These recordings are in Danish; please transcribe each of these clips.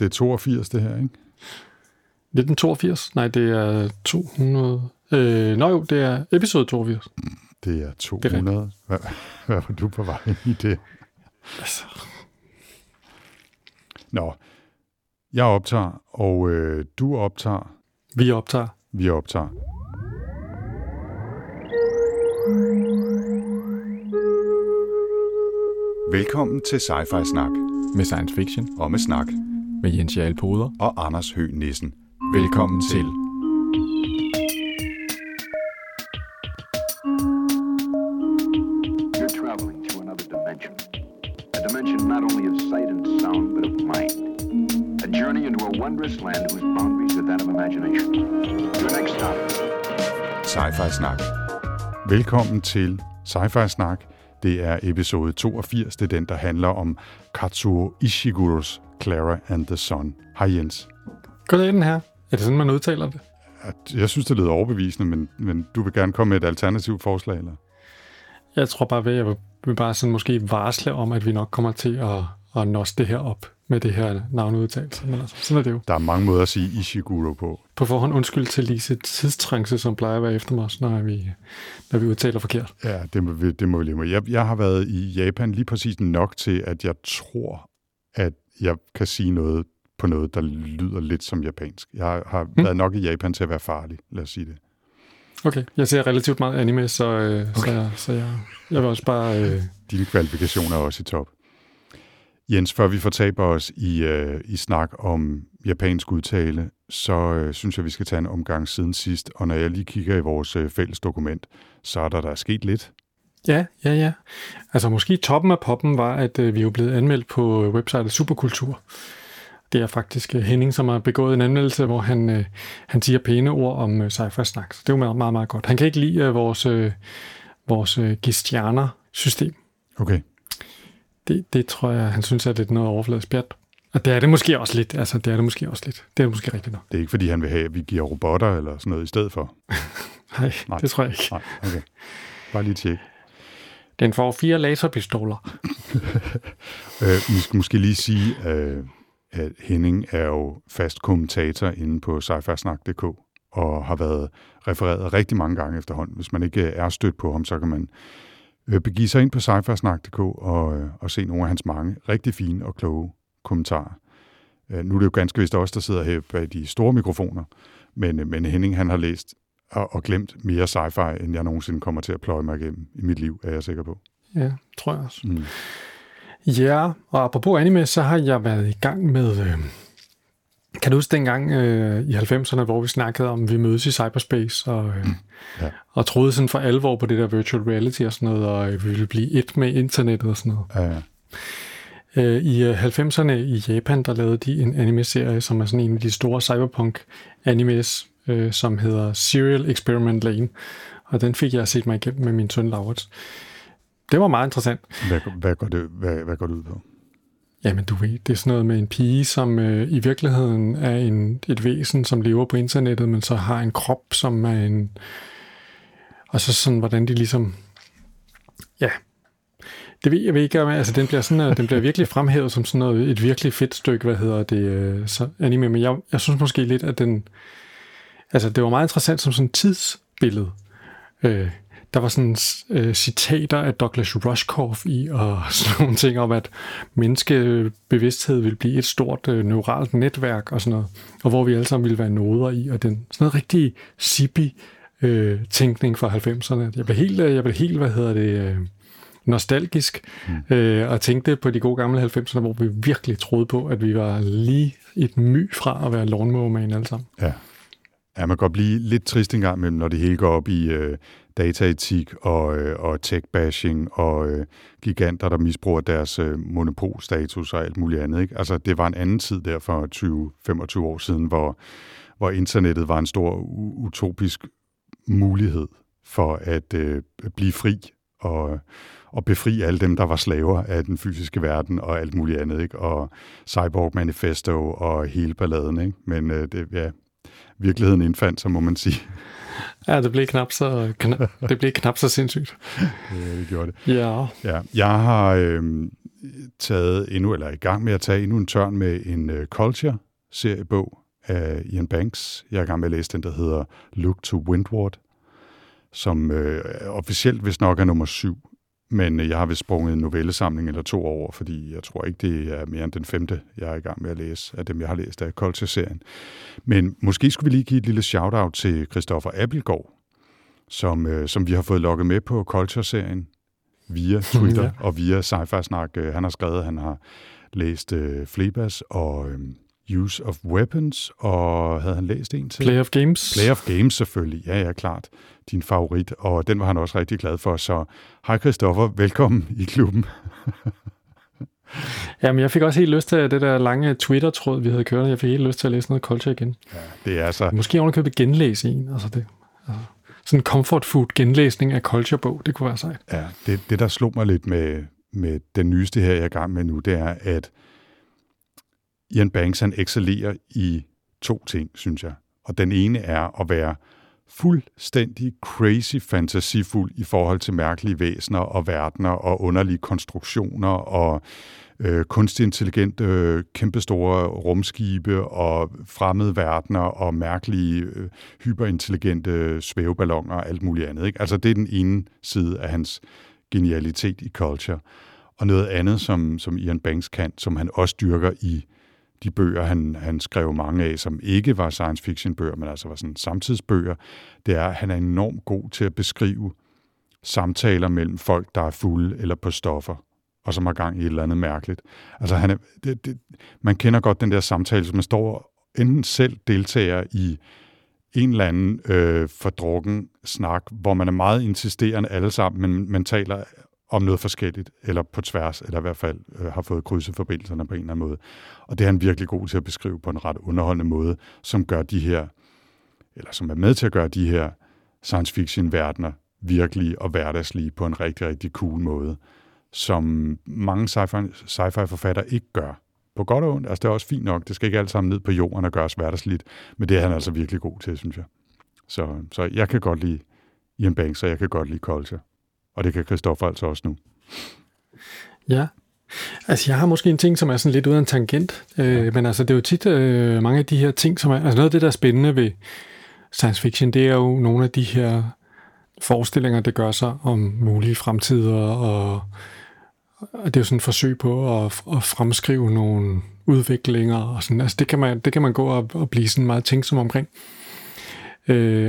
det er 82, det her, ikke? 1982? Nej, det er 200... Øh, nå jo, det er episode 82. Det er 200. Det er hvad, hvad var du på vej i det? Altså. Nå, jeg optager, og øh, du optager. Vi optager. Vi optager. Velkommen til Sci-Fi Snak. Med science fiction. Og med snak. Med Jens Jarl Poder. Og Anders Høgh Nissen. Velkommen til. You're traveling to another dimension. A dimension not only of sight and sound, but of mind. A journey into a wondrous land whose boundaries are that of imagination. Your next stop. Sci-Fi Snak. Velkommen til Sci-Fi Snak. Det er episode 82. Det er den, der handler om Katsuo Ishiguros Clara and the Sun. Hej Jens. Goddag den her. Er det sådan, man udtaler det? Jeg synes, det lyder overbevisende, men, men du vil gerne komme med et alternativt forslag, eller? Jeg tror bare, at jeg vil bare sådan måske varsle om, at vi nok kommer til at, at nosse det her op med det her navneudtalelse. Men altså, sådan er det jo. Der er mange måder at sige Ishiguro på. På forhånd undskyld til Lise tidstrænse, som plejer at være efter mig, når vi, når vi udtaler forkert. Ja, det må, vi, det må vi lige med. Jeg, jeg har været i Japan lige præcis nok til, at jeg tror, at jeg kan sige noget på noget, der lyder lidt som japansk. Jeg har hmm. været nok i Japan til at være farlig, lad os sige det. Okay, jeg ser relativt meget anime, så, øh, okay. så, jeg, så jeg, jeg vil også bare... Øh... Dine kvalifikationer er også i top. Jens, før vi fortaber os i, øh, i snak om japansk udtale, så øh, synes jeg, vi skal tage en omgang siden sidst. Og når jeg lige kigger i vores øh, fælles dokument, så er der, der er sket lidt. Ja, ja, ja. Altså måske toppen af poppen var, at øh, vi er jo blevet anmeldt på websitet Superkultur. Det er faktisk øh, Henning, som har begået en anmeldelse, hvor han, øh, han siger pæne ord om øh, sci-fi snak. Så det er jo meget, meget, meget godt. Han kan ikke lide øh, vores, øh, vores øh, gistjerner-system. Okay. Det, det tror jeg, han synes, at det er noget overfladisk pjat. Og det er det måske også lidt. Altså, det er det måske også lidt. Det er det måske rigtigt nok. Det er ikke, fordi han vil have, at vi giver robotter eller sådan noget i stedet for? Nej, Nej, det tror jeg ikke. Nej, okay. Bare lige tjek. Den får fire laserpistoler. øh, vi skal måske lige sige, øh, at Henning er jo fast kommentator inde på sci og har været refereret rigtig mange gange efterhånden. Hvis man ikke er stødt på ham, så kan man øh, begive sig ind på sci og, øh, og se nogle af hans mange rigtig fine og kloge kommentarer. Øh, nu er det jo ganske vist også, der sidder her bag de store mikrofoner, men, men Henning han har læst og, og glemt mere sci-fi, end jeg nogensinde kommer til at pløje mig igennem i mit liv, er jeg sikker på. Ja, tror jeg også. Mm. Ja, og apropos anime, så har jeg været i gang med... Øh, kan du huske dengang øh, i 90'erne, hvor vi snakkede om, at vi mødes i cyberspace, og, øh, ja. og troede sådan for alvor på det der virtual reality og sådan noget, og øh, vi ville blive et med internettet og sådan noget. Ja, ja. Øh, I 90'erne øh, i Japan, der lavede de en anime-serie, som er sådan en af de store cyberpunk-animes, øh, som hedder Serial Experiment Lane, og den fik jeg set mig igennem med min søn Laurits. Det var meget interessant. Hvad, hvad, går, det, hvad, hvad går det ud på? Jamen, du ved, det er sådan noget med en pige, som øh, i virkeligheden er en, et væsen, som lever på internettet, men så har en krop, som er en... Og så sådan, hvordan de ligesom... Ja, det ved jeg ved ikke, altså den bliver, sådan, øh, den bliver virkelig fremhævet som sådan noget, et virkelig fedt stykke, hvad hedder det, øh, så anime, men jeg, jeg synes måske lidt, at den, altså det var meget interessant som sådan et tidsbillede. Øh, der var sådan øh, citater af Douglas Rushkoff i, og sådan nogle ting om, at menneskebevidsthed vil blive et stort øh, neuralt netværk og sådan noget, og hvor vi alle sammen ville være noder i, og den sådan noget rigtig sippy øh, tænkning fra 90'erne. Jeg blev helt, øh, jeg blev helt, hvad hedder det, øh, nostalgisk, mm. øh, og tænkte på de gode gamle 90'erne, hvor vi virkelig troede på, at vi var lige et my fra at være lawnmower alle sammen. Ja. Ja, man kan godt blive lidt trist engang når det hele går op i øh, dataetik og, øh, og tech-bashing og øh, giganter, der misbruger deres øh, monopolstatus og alt muligt andet. Ikke? Altså, det var en anden tid der for 20-25 år siden, hvor, hvor internettet var en stor utopisk mulighed for at øh, blive fri og, og befri alle dem, der var slaver af den fysiske verden og alt muligt andet. Ikke? Og Cyborg Manifesto og hele balladen. Ikke? Men øh, det, ja, virkeligheden indfandt sig, må man sige. Ja, det blev knap så, knap, det blev knap så sindssygt. Ja, det gjorde det. Ja. Ja, jeg har øh, taget endnu, eller er i gang med at tage endnu en tørn med en uh, Culture-seriebog af Ian Banks. Jeg er i gang med at læse den, der hedder Look to Windward, som øh, officielt vist nok er nummer syv, men øh, jeg har vist sprunget en novellesamling eller to over, fordi jeg tror ikke, det er mere end den femte, jeg er i gang med at læse, af dem, jeg har læst af Culture-serien. Men måske skulle vi lige give et lille shout-out til Christoffer Appelgaard, som, øh, som vi har fået lukket med på Culture-serien via Twitter Ja. og via sci snak Øh, Han har skrevet, at han har læst øh, Flebas og øh, Use of Weapons, og havde han læst en til? Play of Games. Play of Games selvfølgelig, ja, ja, klart. Din favorit, og den var han også rigtig glad for. Så hej Christoffer, velkommen i klubben. Jamen, jeg fik også helt lyst til det der lange Twitter-tråd, vi havde kørt. Jeg fik helt lyst til at læse noget culture igen. Det er så, Måske ovenikøbet genlæse en. Altså det, altså, sådan en comfort food genlæsning af culture-bog, det kunne være sejt. ja, det, det der slog mig lidt med, med den nyeste her, jeg er i gang med nu, det er, at Ian Banks, han excellerer i to ting, synes jeg. Og den ene er at være fuldstændig crazy fantasifuld i forhold til mærkelige væsener og verdener og underlige konstruktioner og øh, kunstig intelligente, øh, kæmpestore rumskibe og fremmede verdener og mærkelige, øh, hyperintelligente svæveballoner og alt muligt andet. Ikke? Altså det er den ene side af hans genialitet i culture. Og noget andet, som, som Ian Banks kan, som han også dyrker i de bøger, han, han skrev mange af, som ikke var science fiction bøger, men altså var sådan samtidsbøger, det er, at han er enormt god til at beskrive samtaler mellem folk, der er fulde eller på stoffer, og som har gang i et eller andet mærkeligt. Altså, han er, det, det, man kender godt den der samtale, som man står enten selv deltager i en eller anden øh, fordrukken snak, hvor man er meget insisterende alle sammen, men man taler om noget forskelligt, eller på tværs, eller i hvert fald øh, har fået krydset forbindelserne på en eller anden måde. Og det er han virkelig god til at beskrive på en ret underholdende måde, som gør de her, eller som er med til at gøre de her science fiction verdener virkelige og hverdagslige på en rigtig, rigtig cool måde, som mange sci-fi, sci-fi forfattere ikke gør. På godt og ondt, altså det er også fint nok, det skal ikke alt sammen ned på jorden og gøres hverdagsligt, men det er han altså virkelig god til, synes jeg. Så, så jeg kan godt lide Ian Banks, og jeg kan godt lide Culture. Og det kan Christoffer altså også nu. Ja. Altså, jeg har måske en ting, som er sådan lidt uden en tangent, øh, men altså, det er jo tit øh, mange af de her ting, som er, altså noget af det, der er spændende ved science fiction, det er jo nogle af de her forestillinger, det gør sig om mulige fremtider, og, og det er jo sådan et forsøg på at, at fremskrive nogle udviklinger, og sådan, altså det kan man, det kan man gå og, og blive sådan meget tænksom omkring. Øh,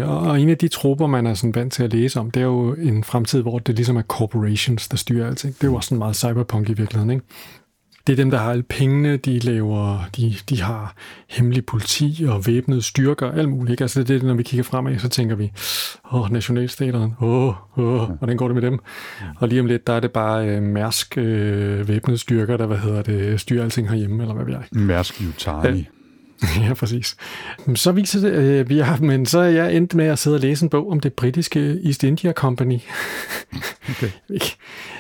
og, og en af de trupper, man er sådan vant til at læse om, det er jo en fremtid, hvor det ligesom er corporations, der styrer alting. Det er jo også sådan meget cyberpunk i virkeligheden, ikke? Det er dem, der har alle pengene, de laver, de, de har hemmelig politi og væbnede styrker og alt muligt. Ikke? Altså det er det, når vi kigger fremad, så tænker vi, åh, nationalstaterne, åh, åh, hvordan går det med dem? Og lige om lidt, der er det bare øh, mærsk øh, væbnede styrker, der, hvad hedder det, styrer alting herhjemme, eller hvad ved jeg. Mærsk Yutani. Ja, præcis. Så viser det, øh, vi har, men så er jeg endt med at sidde og læse en bog om det britiske East India Company. Okay.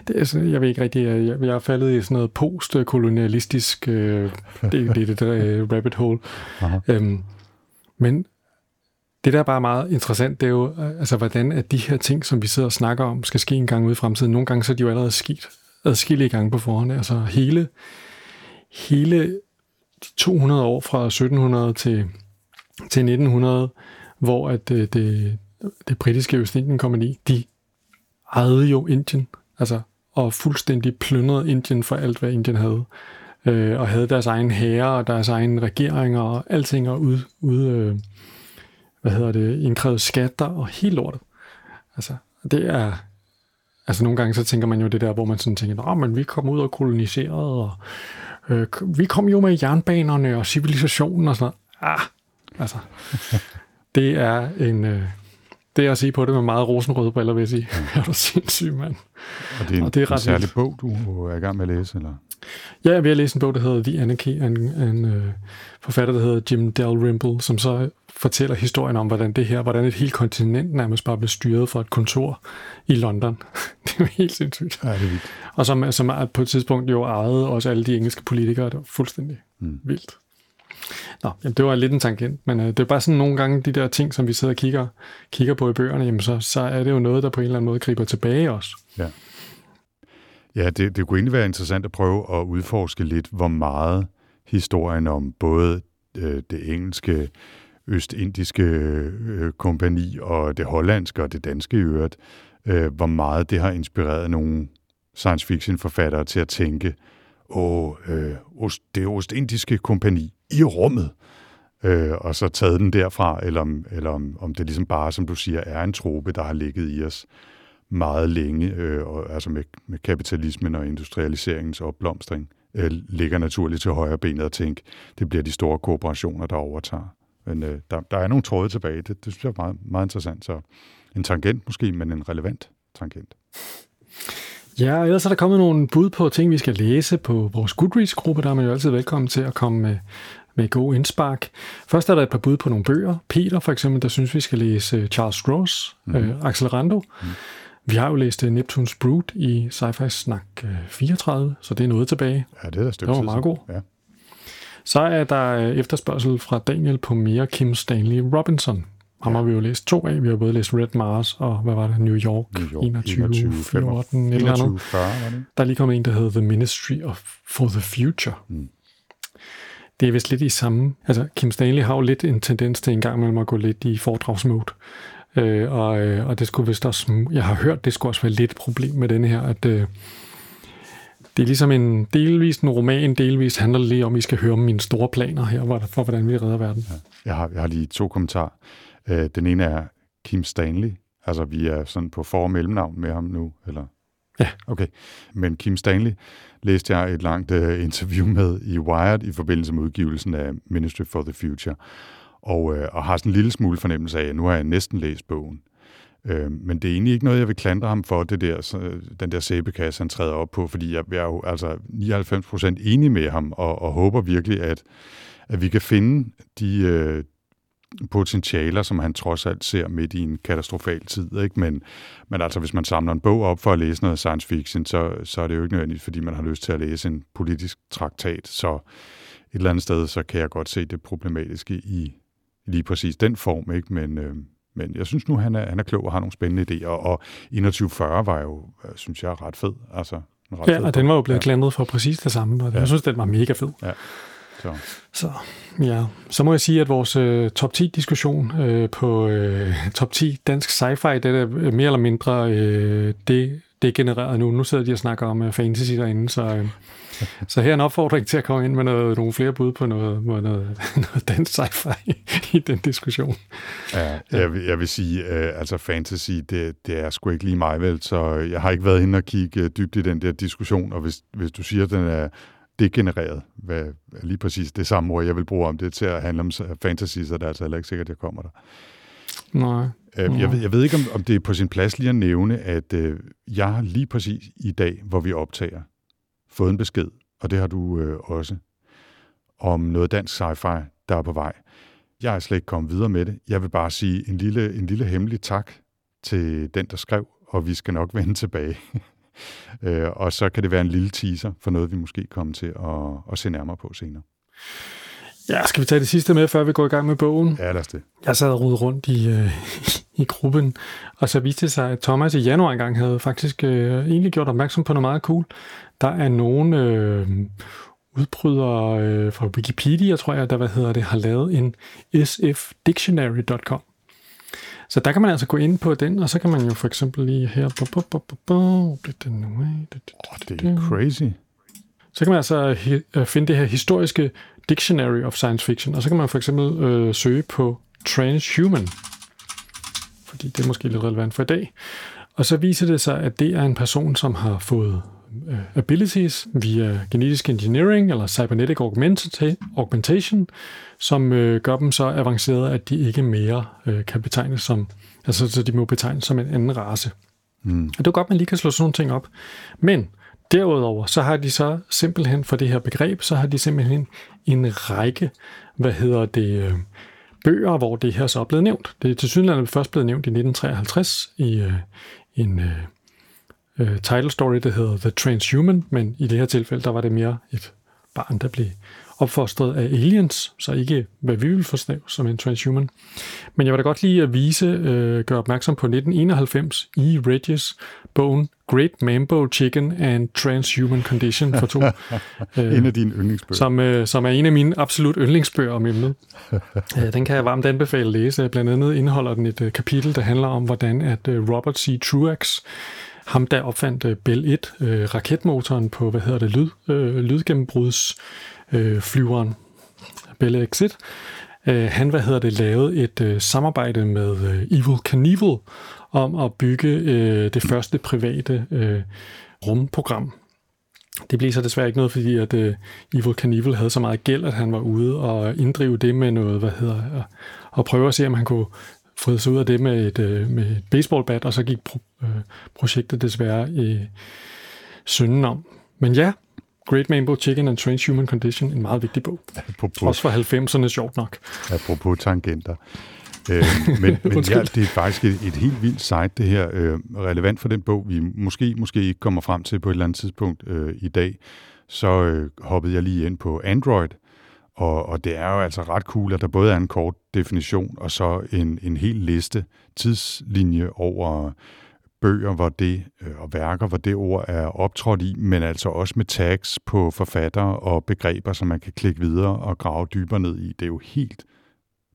Det er sådan, jeg ved ikke rigtig, jeg, jeg er faldet i sådan noget postkolonialistisk, øh, det, det, det, det øh, rabbit hole. Aha. Øhm, men det, der er bare meget interessant, det er jo, øh, altså, hvordan at de her ting, som vi sidder og snakker om, skal ske en gang ude i fremtiden. Nogle gange så er de jo allerede sket adskillige gange på forhånd. Altså hele, hele 200 år fra 1700 til, til 1900, hvor at det, det, det britiske Østindien Kompagni, de ejede jo Indien, altså, og fuldstændig plyndrede Indien for alt, hvad Indien havde. Øh, og havde deres egen hære og deres egen regeringer og alting og ud, ud øh, hvad hedder det, indkrævet skatter og helt lortet. Altså, det er, altså nogle gange så tænker man jo det der, hvor man sådan tænker, Nå, men vi kom ud og koloniserede, og øh, vi kom jo med jernbanerne og civilisationen og sådan noget. Ah, altså, det er en, øh, det er at sige på det med meget rosenrøde briller, vil jeg sige. er du sindssyg, mand. Og det er en, Og det er en ret særlig vildt. bog, du er i gang med at læse, eller? Ja, jeg er ved at læse en bog, der hedder The Anarchy, en, en øh, forfatter, der hedder Jim Dalrymple, som så fortæller historien om, hvordan det her, hvordan et helt kontinent nærmest bare blev styret fra et kontor i London. det er jo helt sindssygt. Ja, det er vildt. Og som, som er på et tidspunkt jo ejede også alle de engelske politikere. Det var fuldstændig mm. vildt. Nå, jamen, det var lidt en tangent, men øh, det er bare sådan nogle gange de der ting, som vi sidder og kigger, kigger på i bøgerne, jamen så, så er det jo noget, der på en eller anden måde griber tilbage også. Ja. Ja, det, det kunne egentlig være interessant at prøve at udforske lidt, hvor meget historien om både øh, det engelske, østindiske øh, kompani og det hollandske og det danske i øvrigt, øh, hvor meget det har inspireret nogle science fiction forfattere til at tænke, åh, øh, ost, det ostindiske kompani i rummet, øh, og så taget den derfra, eller, om, eller om, om det ligesom bare, som du siger, er en trope, der har ligget i os meget længe, øh, og, altså med, med kapitalismen og industrialiseringens opblomstring, øh, ligger naturligt til højre benet at tænke, det bliver de store korporationer, der overtager. Men øh, der, der er nogle tråde tilbage, det, det synes jeg er meget, meget interessant. Så en tangent måske, men en relevant tangent. Ja, og ellers er der kommet nogle bud på ting, vi skal læse på vores Goodreads-gruppe. Der er man jo altid velkommen til at komme med, med god indspark. Først er der et par bud på nogle bøger. Peter for eksempel, der synes, vi skal læse øh, Charles Gross, mm. øh, Accelerando. Mm. Vi har jo læst uh, Neptune's Brood i Sci-Fi Snak uh, 34, så det er noget tilbage. Ja, det er der stykke Det var meget god. Ja. Så er der uh, efterspørgsel fra Daniel på mere Kim Stanley Robinson. Ham har vi jo læst to af. Vi har både læst Red Mars og, hvad var det, New York, New York 21, 21, 14, et eller andet. 21, 40, var det? Der er lige kommet en, der hedder The Ministry of for the Future. Mm. Det er vist lidt i samme... Altså, Kim Stanley har jo lidt en tendens til en gang mellem at gå lidt i foredragsmode. Øh, og, øh, og det skulle vist også... Jeg har hørt, det skulle også være lidt et problem med denne her, at øh, det er ligesom en delvis en roman, delvis handler det lige om, at I skal høre om mine store planer her, hvor- for hvordan vi redder verden. Ja. Jeg har, jeg har lige to kommentarer. Øh, den ene er Kim Stanley. Altså, vi er sådan på for- og mellemnavn med ham nu, eller? Ja. Okay. Men Kim Stanley læste jeg et langt uh, interview med i Wired i forbindelse med udgivelsen af Ministry for the Future. Og, uh, og har sådan en lille smule fornemmelse af, at nu har jeg næsten læst bogen. Øh, men det er egentlig ikke noget, jeg vil klandre ham for, det der, så, den der sæbekasse, han træder op på, fordi jeg, jeg er jo altså 99% enig med ham, og, og håber virkelig, at, at vi kan finde de, øh, potentialer, som han trods alt ser midt i en katastrofal tid. Ikke? Men, men altså, hvis man samler en bog op for at læse noget science fiction, så, så er det jo ikke nødvendigt, fordi man har lyst til at læse en politisk traktat. Så et eller andet sted, så kan jeg godt se det problematiske i lige præcis den form. Ikke? Men, øh, men jeg synes nu, han er, han er klog og har nogle spændende idéer. Og 2140 var jo, øh, synes jeg, ret fed. Altså, ret Ja, fed og den var jo blevet ja. klandret for præcis det samme, og Ja. jeg synes, den var mega fed. Så. Så, ja. så må jeg sige, at vores øh, top 10-diskussion øh, på øh, top 10 dansk sci-fi, det er mere eller mindre øh, det, det er genereret nu. Nu sidder de og snakker om øh, fantasy derinde, så, øh, så her er en opfordring til at komme ind med noget, nogle flere bud på noget, noget, noget dansk sci-fi i den diskussion. Ja, jeg, vil, jeg vil sige, øh, altså fantasy, det, det er sgu ikke lige mig vel, så jeg har ikke været inde og kigge øh, dybt i den der diskussion, og hvis, hvis du siger, at den er degenereret, hvad er lige præcis det samme ord, jeg vil bruge om det til at handle om fantasy, så er det altså heller ikke sikkert, at jeg kommer der. Nej. Øh, jeg, ved, jeg ved ikke, om, om det er på sin plads lige at nævne, at øh, jeg har lige præcis i dag, hvor vi optager, fået en besked, og det har du øh, også, om noget dansk sci-fi, der er på vej. Jeg er slet ikke kommet videre med det. Jeg vil bare sige en lille, en lille hemmelig tak til den, der skrev, og vi skal nok vende tilbage. øh, og så kan det være en lille teaser for noget, vi måske kommer til at, at se nærmere på senere. Ja, skal vi tage det sidste med, før vi går i gang med bogen? Ja, lad os det. Jeg sad og rundt i, øh, i gruppen, og så viste det sig, at Thomas i januar engang havde faktisk øh, egentlig gjort opmærksom på noget meget cool. Der er nogle øh, udbrydere øh, fra Wikipedia, tror jeg, der hvad hedder det, har lavet en sfdictionary.com. Så der kan man altså gå ind på den, og så kan man jo for eksempel lige her... Away, du, du, Oh, det er crazy. så kan man altså øh, finde det her historiske Dictionary of Science Fiction, og så kan man for eksempel øh, søge på transhuman, fordi det er måske lidt relevant for i dag. Og så viser det sig, at det er en person, som har fået øh, abilities via genetisk engineering eller cybernetic augmenta- augmentation, som øh, gør dem så avancerede, at de ikke mere øh, kan betegnes som, altså så de må betegnes som en anden race. Mm. Og det er godt, man lige kan slå sådan nogle ting op. Men derudover, så har de så simpelthen for det her begreb, så har de simpelthen en række, hvad hedder det, øh, bøger, hvor det her så er blevet nævnt. Det er til synligheden først blevet nævnt i 1953 i øh, en øh, øh, title story, der hedder The Transhuman, men i det her tilfælde, der var det mere et barn, der blev opfostret af aliens, så ikke hvad vi vil forstå som en transhuman. Men jeg vil da godt lige at vise, øh, gøre opmærksom på 1991 i Regis bogen Great Mambo Chicken and Transhuman Condition for to. øh, en af dine yndlingsbøger. Som, øh, som er en af mine absolut yndlingsbøger om emnet. øh, den kan jeg varmt anbefale at læse. Blandt andet indeholder den et øh, kapitel, der handler om, hvordan at øh, Robert C. Truax, ham der opfandt øh, Bell 1, øh, raketmotoren på, hvad hedder det, lyd, øh, lydgennembruds øh, flyveren Bell Exit. øh, han, hvad hedder det, lavede et øh, samarbejde med øh, Evil Knievel om at bygge øh, det første private øh, rumprogram. Det blev så desværre ikke noget, fordi at øh, Evil Knievel havde så meget gæld, at han var ude og inddrive det med noget, hvad hedder, og, og prøve at se, om han kunne fride sig ud af det med et, øh, med et baseballbat, og så gik pro, øh, projektet desværre i synden om. Men ja, Great Rainbow Chicken and Transhuman Condition, en meget vigtig bog. Apropos, Også for 90'erne, sjovt nok. Apropos tangenter. øh, men men ja, det er faktisk et, et helt vildt site, det her. Øh, relevant for den bog, vi måske, måske ikke kommer frem til på et eller andet tidspunkt øh, i dag. Så øh, hoppede jeg lige ind på Android, og, og det er jo altså ret cool, at der både er en kort definition, og så en, en hel liste, tidslinje over bøger, hvor det, øh, og værker, hvor det ord er optrådt i, men altså også med tags på forfattere og begreber, som man kan klikke videre og grave dybere ned i. Det er jo helt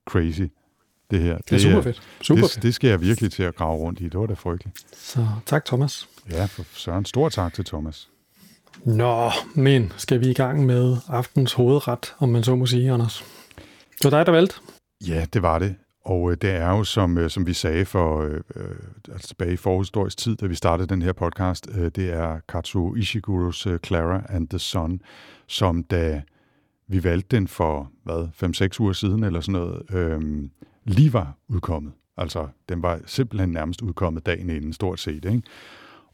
crazy, det her. Det er super fedt. Super det, fedt. det skal jeg virkelig til at grave rundt i. Det var da frygteligt. Så tak, Thomas. Ja, for Søren. Stor tak til Thomas. Nå, men skal vi i gang med aftens hovedret, om man så må sige, Anders? Det var dig, der valgte. Ja, det var det. Og øh, det er jo, som, øh, som vi sagde for øh, øh, altså tilbage i forhistorisk tid, da vi startede den her podcast, øh, det er Katsuo Ishiguros øh, Clara and the Sun, som da vi valgte den for, hvad, 5-6 uger siden eller sådan noget, øh, lige var udkommet. Altså, den var simpelthen nærmest udkommet dagen inden, stort set. Ikke?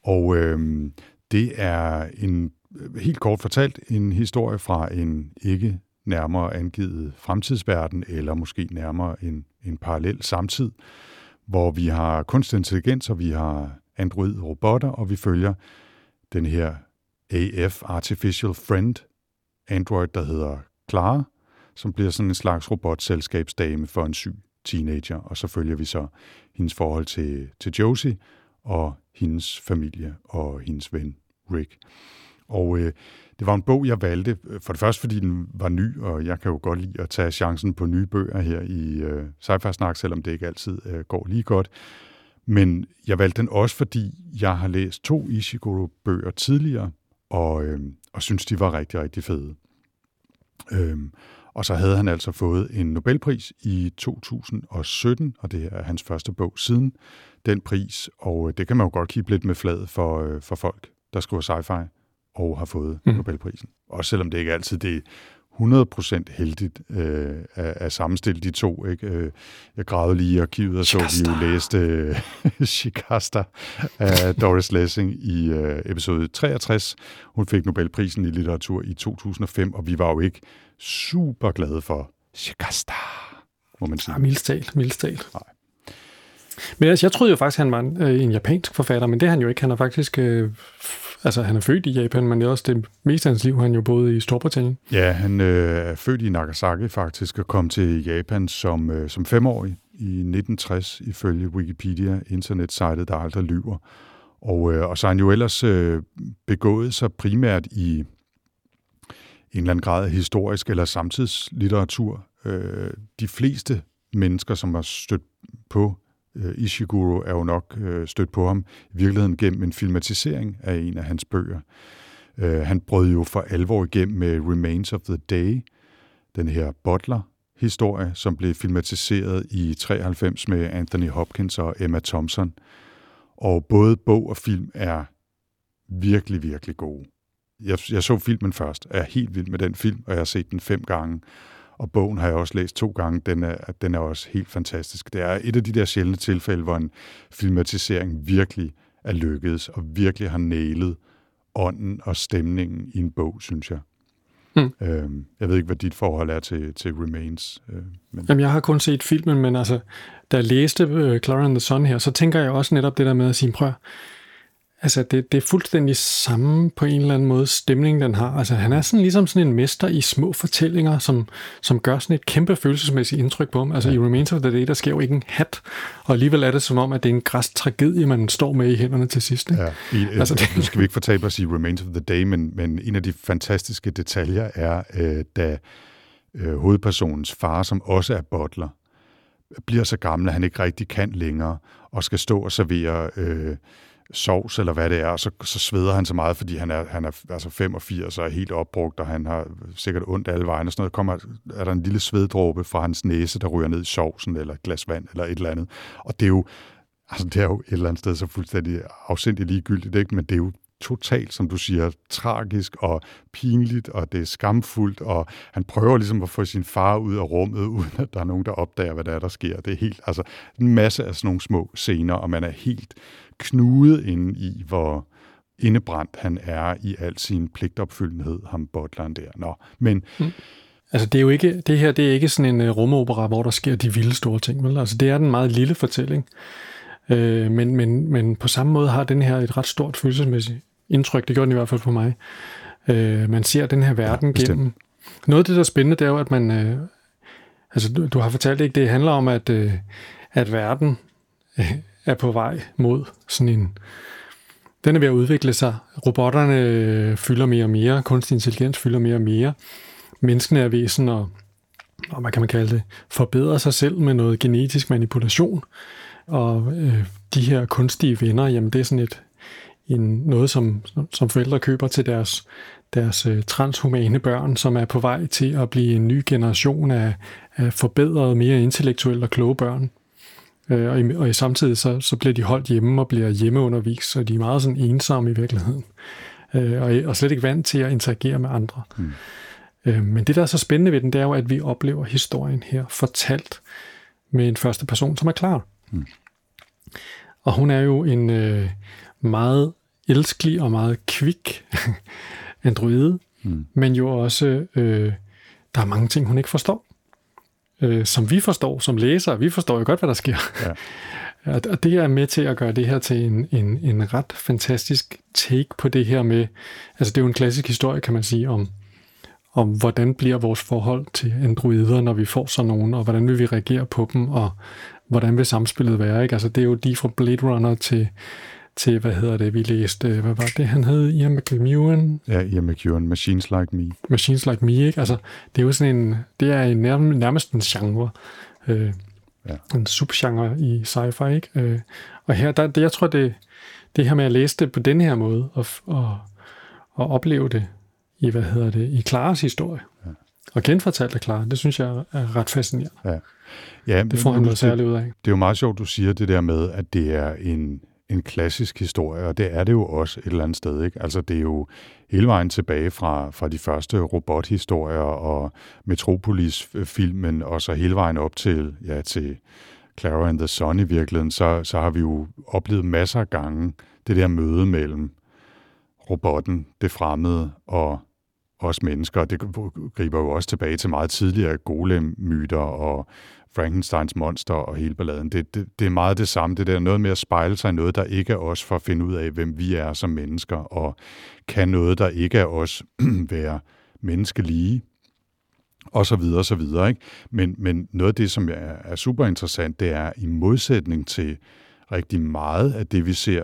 Og øh, det er en, øh, helt kort fortalt, en historie fra en ikke nærmere angivet fremtidsverden, eller måske nærmere en, en parallel samtid, hvor vi har kunstig intelligens, og vi har android-robotter, og vi følger den her AF, Artificial Friend, android, der hedder Clara, som bliver sådan en slags robotselskabsdame for en syg teenager, og så følger vi så hendes forhold til, til Josie og hendes familie og hendes ven Rick. Og øh, det var en bog, jeg valgte, øh, for det første fordi den var ny, og jeg kan jo godt lide at tage chancen på nye bøger her i øh, sci Snak, selvom det ikke altid øh, går lige godt. Men jeg valgte den også, fordi jeg har læst to Ishiguro-bøger tidligere, og, øh, og synes, de var rigtig, rigtig fede. Øh, og så havde han altså fået en Nobelpris i 2017, og det er hans første bog siden den pris, og øh, det kan man jo godt kigge lidt med fladet for, øh, for folk, der skriver sci-fi og har fået mm. Nobelprisen. Også selvom det ikke altid det er 100% heldigt øh, at, at sammenstille de to. Ikke? Øh, jeg gravede lige i arkivet og så, vi jo læste øh, Shikasta af Doris Lessing i øh, episode 63. Hun fik Nobelprisen i litteratur i 2005, og vi var jo ikke super glade for Shikasta, må man sige. Ja, mildstalt, mildstalt. Nej. Men altså, jeg troede jo faktisk, han var en, øh, en japansk forfatter, men det er han jo ikke. Han er faktisk øh, Altså, han er født i Japan, men det er også det meste af hans liv, han jo boede i Storbritannien. Ja, han øh, er født i Nagasaki faktisk, og kom til Japan som, øh, som femårig i 1960, ifølge Wikipedia, internetsejtet, der aldrig lyver. Og, øh, og så har han jo ellers øh, begået sig primært i en eller anden grad historisk eller samtidslitteratur. Øh, de fleste mennesker, som har stødt på øh, Ishiguro er jo nok øh, stødt på ham i virkeligheden gennem en filmatisering af en af hans bøger. Øh, han brød jo for alvor igennem med Remains of the Day, den her Butler-historie, som blev filmatiseret i 93 med Anthony Hopkins og Emma Thompson. Og både bog og film er virkelig, virkelig gode. Jeg, jeg så filmen først, og jeg er helt vild med den film, og jeg har set den fem gange. Og bogen har jeg også læst to gange. Den er, den er også helt fantastisk. Det er et af de der sjældne tilfælde, hvor en filmatisering virkelig er lykkedes, og virkelig har nælet ånden og stemningen i en bog, synes jeg. Mm. Øhm, jeg ved ikke, hvad dit forhold er til, til Remains. Øh, men... Jamen, jeg har kun set filmen, men altså, da jeg læste uh, Clara and the Sun her, så tænker jeg også netop det der med at sige, prøv Altså, det, det er fuldstændig samme på en eller anden måde stemning, den har. Altså, han er sådan ligesom sådan en mester i små fortællinger, som, som gør sådan et kæmpe følelsesmæssigt indtryk på ham. Altså, ja. i Remains of the Day, der sker jo ikke en hat, og alligevel er det som om, at det er en græs tragedie, man står med i hænderne til sidst. Ikke? Ja, i, altså, det... Nu skal vi ikke fortabe os i Remains of the Day, men, men en af de fantastiske detaljer er, øh, da øh, hovedpersonens far, som også er butler, bliver så gammel, at han ikke rigtig kan længere, og skal stå og servere øh, sovs, eller hvad det er, og så, så sveder han så meget, fordi han er, han er altså 85 og er helt opbrugt, og han har sikkert ondt alle vejen, og sådan noget. Kommer, er der en lille sveddråbe fra hans næse, der ryger ned i sovsen, eller et glas vand, eller et eller andet. Og det er jo, altså det er jo et eller andet sted så fuldstændig afsindigt ligegyldigt, ikke? men det er jo totalt, som du siger, tragisk og pinligt, og det er skamfuldt, og han prøver ligesom at få sin far ud af rummet, uden at der er nogen, der opdager, hvad der er, der sker. Det er helt, altså en masse af sådan nogle små scener, og man er helt knudet inde i, hvor indebrændt han er i al sin pligtopfyldenhed, ham butleren der. Nå, men... Mm. Altså, det, er jo ikke, det her det er ikke sådan en uh, rumopera, hvor der sker de vilde store ting. Vel? Altså, det er den meget lille fortælling. Øh, men, men, men på samme måde har den her et ret stort følelsesmæssigt indtryk. Det gjorde den i hvert fald på mig. Øh, man ser den her verden ja, gennem. Noget af det, der er spændende, det er jo, at man... Øh, altså, du, du har fortalt ikke, det handler om, at, øh, at verden øh, er på vej mod sådan en... Den er ved at udvikle sig. Robotterne øh, fylder mere og mere. Kunstig intelligens fylder mere og mere. Menneskene er væsen og, og hvad kan man kalde det, forbedrer sig selv med noget genetisk manipulation. Og øh, de her kunstige venner, jamen det er sådan et, en, noget, som, som forældre køber til deres, deres øh, transhumane børn, som er på vej til at blive en ny generation af, af forbedrede, mere intellektuelle og kloge børn. Øh, og, i, og i samtidig så, så bliver de holdt hjemme og bliver hjemmeundervist, så de er meget sådan ensomme i virkeligheden. Øh, og, og slet ikke vant til at interagere med andre. Mm. Øh, men det, der er så spændende ved den, det er jo, at vi oplever historien her fortalt med en første person, som er klar. Mm. Og hun er jo en øh, meget elskelig og meget kvik androide, mm. men jo også, øh, der er mange ting, hun ikke forstår øh, som vi forstår som læsere. Vi forstår jo godt, hvad der sker. Ja. Og det er med til at gøre det her til en, en, en ret fantastisk take på det her med, altså det er jo en klassisk historie, kan man sige, om, om hvordan bliver vores forhold til androider, når vi får sådan nogen, og hvordan vil vi reagere på dem, og hvordan vil samspillet være. Ikke? Altså det er jo lige fra Blade Runner til til, hvad hedder det, vi læste, hvad var det, han hed, Ian McEwan? Ja, Ian McEwan, Machines Like Me. Machines Like Me, ikke? Altså, det er jo sådan en, det er en, nærmest en genre, øh, ja. en subgenre i sci-fi, ikke? Øh, og her, der, det, jeg tror, det, det her med at læse det på den her måde, og, og, og opleve det i, hvad hedder det, i Klares historie, ja. og genfortalt af Clara, det synes jeg er ret fascinerende. Ja. Ja, det får han noget særligt ud af. Det er jo meget sjovt, du siger det der med, at det er en en klassisk historie, og det er det jo også et eller andet sted. Ikke? Altså det er jo hele vejen tilbage fra, fra de første robothistorier og Metropolis-filmen, og så hele vejen op til, ja, til Clara and the Sun i virkeligheden, så, så har vi jo oplevet masser af gange det der møde mellem robotten, det fremmede og os mennesker. Det griber jo også tilbage til meget tidligere golem-myter og Frankensteins monster og hele balladen. Det, det, det er meget det samme. Det der noget med at spejle sig i noget, der ikke er os, for at finde ud af, hvem vi er som mennesker, og kan noget, der ikke er os, være menneskelige, og så videre, og så videre. Ikke? Men, men noget af det, som er, er super interessant, det er i modsætning til rigtig meget af det, vi ser,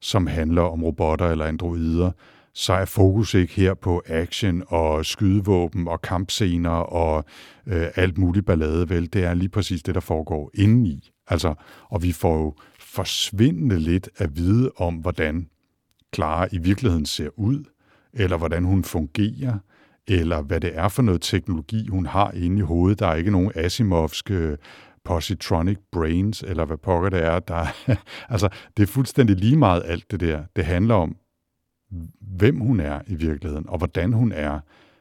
som handler om robotter eller androider, så er fokus ikke her på action og skydevåben og kampscener og øh, alt muligt ballade, vel? Det er lige præcis det, der foregår indeni. Altså, og vi får jo forsvindende lidt at vide om, hvordan Clara i virkeligheden ser ud, eller hvordan hun fungerer, eller hvad det er for noget teknologi, hun har inde i hovedet. Der er ikke nogen Asimovske øh, positronic brains, eller hvad pokker det er. Der, altså, det er fuldstændig lige meget alt det der. Det handler om, hvem hun er i virkeligheden, og hvordan hun er,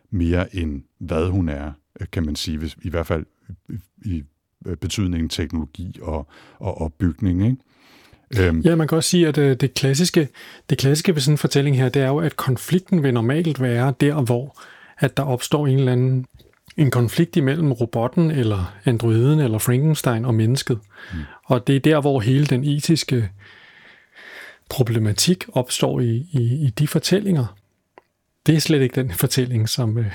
mere end hvad hun er, kan man sige, hvis, i hvert fald i betydningen teknologi og, og opbygning. Ikke? Øhm. Ja, man kan også sige, at øh, det klassiske, det klassiske ved sådan en fortælling her, det er jo, at konflikten vil normalt være der, hvor at der opstår en eller anden en konflikt imellem robotten, eller androiden, eller Frankenstein og mennesket. Mm. Og det er der, hvor hele den etiske problematik opstår i, i, i de fortællinger. Det er slet ikke den fortælling, som, øh,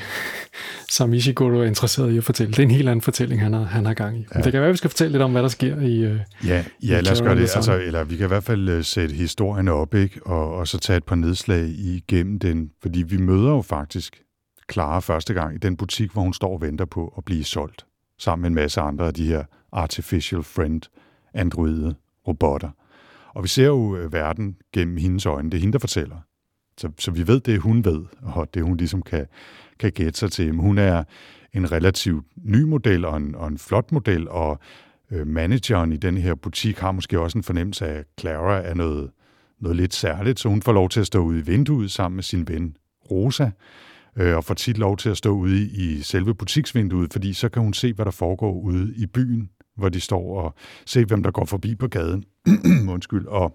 som Ishiguro er interesseret i at fortælle. Det er en helt anden fortælling, han har, han har gang i. Ja. det kan være, at vi skal fortælle lidt om, hvad der sker i øh, Ja, ja i lad os gøre det. Altså, eller vi kan i hvert fald øh, sætte historien op, ikke? Og, og så tage et par nedslag igennem den. Fordi vi møder jo faktisk Clara første gang i den butik, hvor hun står og venter på at blive solgt. Sammen med en masse andre af de her artificial friend androide robotter. Og vi ser jo øh, verden gennem hendes øjne. Det er hende, der fortæller. Så, så vi ved det, hun ved, og det hun ligesom kan, kan gætte sig til. Men hun er en relativt ny model og en, og en flot model, og øh, manageren i den her butik har måske også en fornemmelse af, at Clara er noget, noget lidt særligt, så hun får lov til at stå ude i vinduet sammen med sin ven Rosa, øh, og får tit lov til at stå ude i, i selve butiksvinduet, fordi så kan hun se, hvad der foregår ude i byen, hvor de står og se, hvem der går forbi på gaden. Undskyld. Og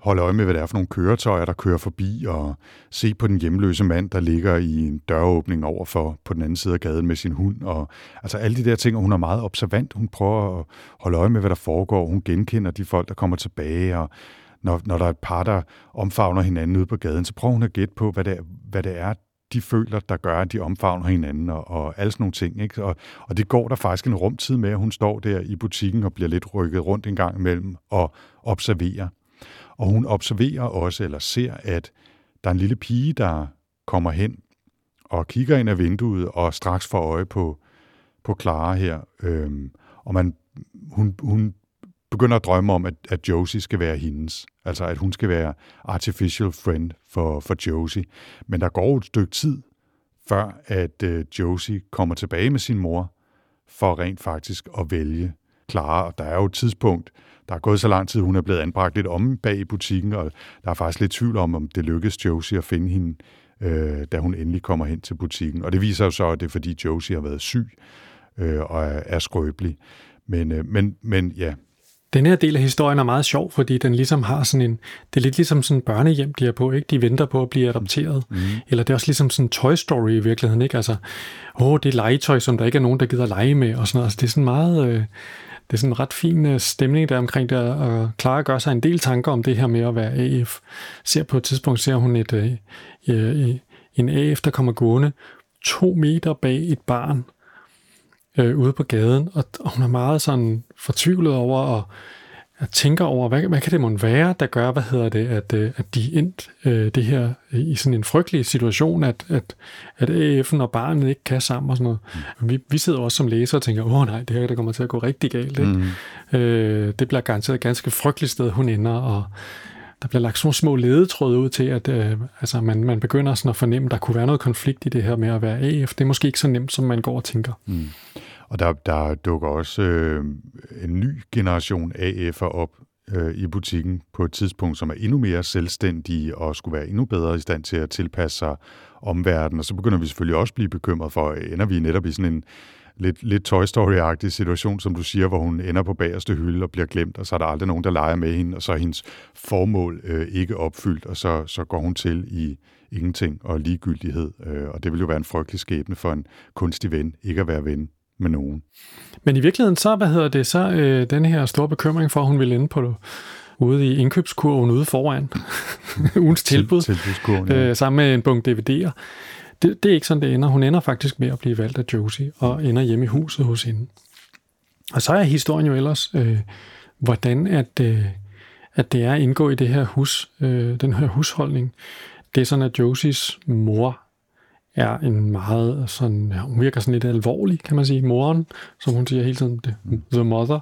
holde øje med, hvad det er for nogle køretøjer, der kører forbi, og se på den hjemløse mand, der ligger i en døråbning overfor på den anden side af gaden med sin hund. Og, altså alle de der ting, og hun er meget observant. Hun prøver at holde øje med, hvad der foregår. Hun genkender de folk, der kommer tilbage, og når, når der er et par, der omfavner hinanden ude på gaden, så prøver hun at gætte på, hvad det, er, hvad det er, de føler, der gør, at de omfavner hinanden, og, og alle sådan nogle ting. Ikke? Og, og det går der faktisk en rumtid med, at hun står der i butikken og bliver lidt rykket rundt en gang imellem og observerer. Og hun observerer også, eller ser, at der er en lille pige, der kommer hen og kigger ind ad vinduet og straks får øje på, på Clara her. Øhm, og man, hun, hun begynder at drømme om, at, at Josie skal være hendes. Altså, at hun skal være artificial friend for, for Josie. Men der går et stykke tid, før at øh, Josie kommer tilbage med sin mor, for rent faktisk at vælge Clara. Og der er jo et tidspunkt, der er gået så lang tid, hun er blevet anbragt lidt om bag i butikken, og der er faktisk lidt tvivl om, om det lykkedes Josie at finde hende, øh, da hun endelig kommer hen til butikken. Og det viser jo så, at det er fordi Josie har været syg øh, og er, er skrøbelig. Men, øh, men, men ja, den her del af historien er meget sjov, fordi den ligesom har sådan en... Det er lidt ligesom sådan en børnehjem, de er på, ikke? De venter på at blive adopteret. Mm. Eller det er også ligesom sådan en Toy Story i virkeligheden, ikke? Altså, åh, det er legetøj, som der ikke er nogen, der gider lege med, og sådan noget. Altså, det er sådan meget... Øh, det er sådan en ret fin øh, stemning der omkring det, og Clara gør sig en del tanker om det her med at være AF. Ser på et tidspunkt, ser hun et, øh, øh, en AF, der kommer gående to meter bag et barn øh, ude på gaden, og, og hun er meget sådan fortvivlet over, og jeg tænker over, hvad, hvad kan det måtte være, der gør, hvad hedder det, at, øh, at de endt øh, det her i sådan en frygtelig situation, at, at, at AF'en og barnet ikke kan sammen og sådan noget. Mm. Vi, vi sidder også som læsere og tænker, åh nej, det her der kommer til at gå rigtig galt. Ikke? Mm. Øh, det bliver garanteret et ganske frygteligt sted, hun ender, og der bliver lagt sådan små ledetråde ud til, at øh, altså man, man begynder sådan at fornemme, at der kunne være noget konflikt i det her med at være AF. Det er måske ikke så nemt, som man går og tænker. Mm. Og der, der dukker også øh, en ny generation AF'er op øh, i butikken på et tidspunkt, som er endnu mere selvstændige og skulle være endnu bedre i stand til at tilpasse sig omverdenen. Og så begynder vi selvfølgelig også at blive bekymret for, ender vi netop i sådan en lidt, lidt Toy Story-agtig situation, som du siger, hvor hun ender på bagerste hylde og bliver glemt, og så er der aldrig nogen, der leger med hende, og så er hendes formål øh, ikke opfyldt, og så, så går hun til i ingenting og ligegyldighed. Øh, og det vil jo være en frygtelig skæbne for en kunstig ven, ikke at være ven med nogen. Men i virkeligheden, så, hvad hedder det, så øh, den her store bekymring for, at hun vil ende på ude i indkøbskurven ude foran ugens tilbud, ja. øh, sammen med en bunke DVD'er. Det, det er ikke sådan, det ender. Hun ender faktisk med at blive valgt af Josie, og ender hjemme i huset hos hende. Og så er historien jo ellers, øh, hvordan at, øh, at det er at indgå i det her hus, øh, den her husholdning. Det er sådan, at Josies mor er en meget sådan, ja, hun virker sådan lidt alvorlig, kan man sige, moren, som hun siger hele tiden, det, the mother.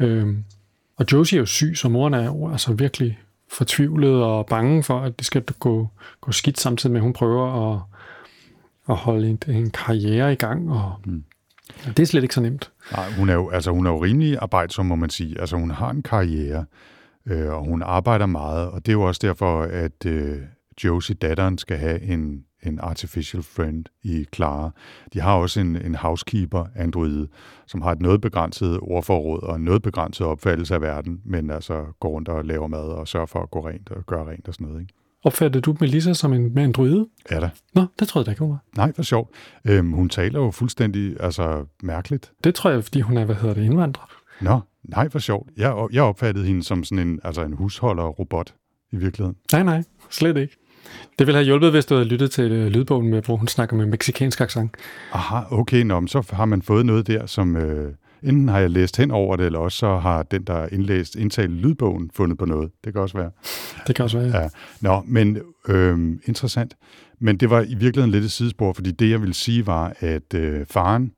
Mm. Øhm, og Josie er jo syg, så moren er jo altså virkelig fortvivlet og bange for, at det skal gå, gå skidt samtidig med, at hun prøver at, at holde en, en karriere i gang, og mm. ja, det er slet ikke så nemt. Nej, hun er jo, altså, hun er jo rimelig arbejdsom, må man sige. Altså, hun har en karriere, øh, og hun arbejder meget, og det er jo også derfor, at øh, Josie, datteren, skal have en, en artificial friend i Clara. De har også en, en housekeeper, Android, som har et noget begrænset ordforråd og en noget begrænset opfattelse af verden, men altså går rundt og laver mad og sørger for at gå rent og gøre rent og sådan noget. Ikke? Opfattede du Melissa som en, med en druide? Er der? Nå, det troede jeg da ikke, hun var. Nej, for sjovt. Øhm, hun taler jo fuldstændig altså, mærkeligt. Det tror jeg, fordi hun er, hvad hedder det, indvandrer. Nå, Nej, for sjovt. Jeg, jeg opfattede hende som sådan en, altså en husholder-robot i virkeligheden. Nej, nej, slet ikke. Det ville have hjulpet, hvis du havde lyttet til øh, lydbogen, med, hvor hun snakker med meksikansk accent. Aha, okay, nå, men så har man fået noget der, som øh, enten har jeg læst hen over det, eller også så har den, der indlæst, indtalt lydbogen, fundet på noget. Det kan også være. Det kan også være. Ja. Nå, men øh, interessant. Men det var i virkeligheden lidt et sidespor, fordi det, jeg ville sige, var, at øh, faren,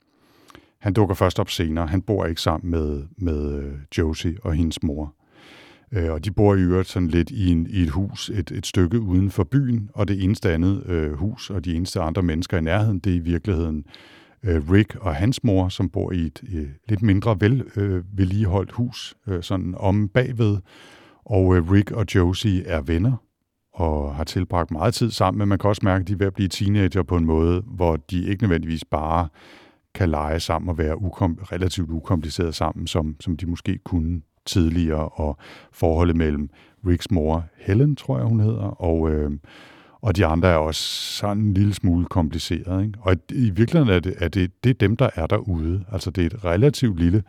han dukker først op senere. Han bor ikke sammen med, med øh, Josie og hendes mor. Øh, og de bor i øvrigt sådan lidt i, en, i et hus et, et stykke uden for byen, og det eneste andet øh, hus og de eneste andre mennesker i nærheden, det er i virkeligheden øh, Rick og hans mor, som bor i et øh, lidt mindre vel, øh, vedligeholdt hus, øh, sådan om bagved. Og øh, Rick og Josie er venner og har tilbragt meget tid sammen, men man kan også mærke, at de er ved at blive teenager på en måde, hvor de ikke nødvendigvis bare kan lege sammen og være ukom- relativt ukompliceret sammen, som, som de måske kunne tidligere, og forholdet mellem Ricks mor, Helen, tror jeg, hun hedder, og, øh, og de andre er også sådan en lille smule kompliceret. Ikke? Og i virkeligheden er det, er det, det er dem, der er derude. Altså det er et relativt lille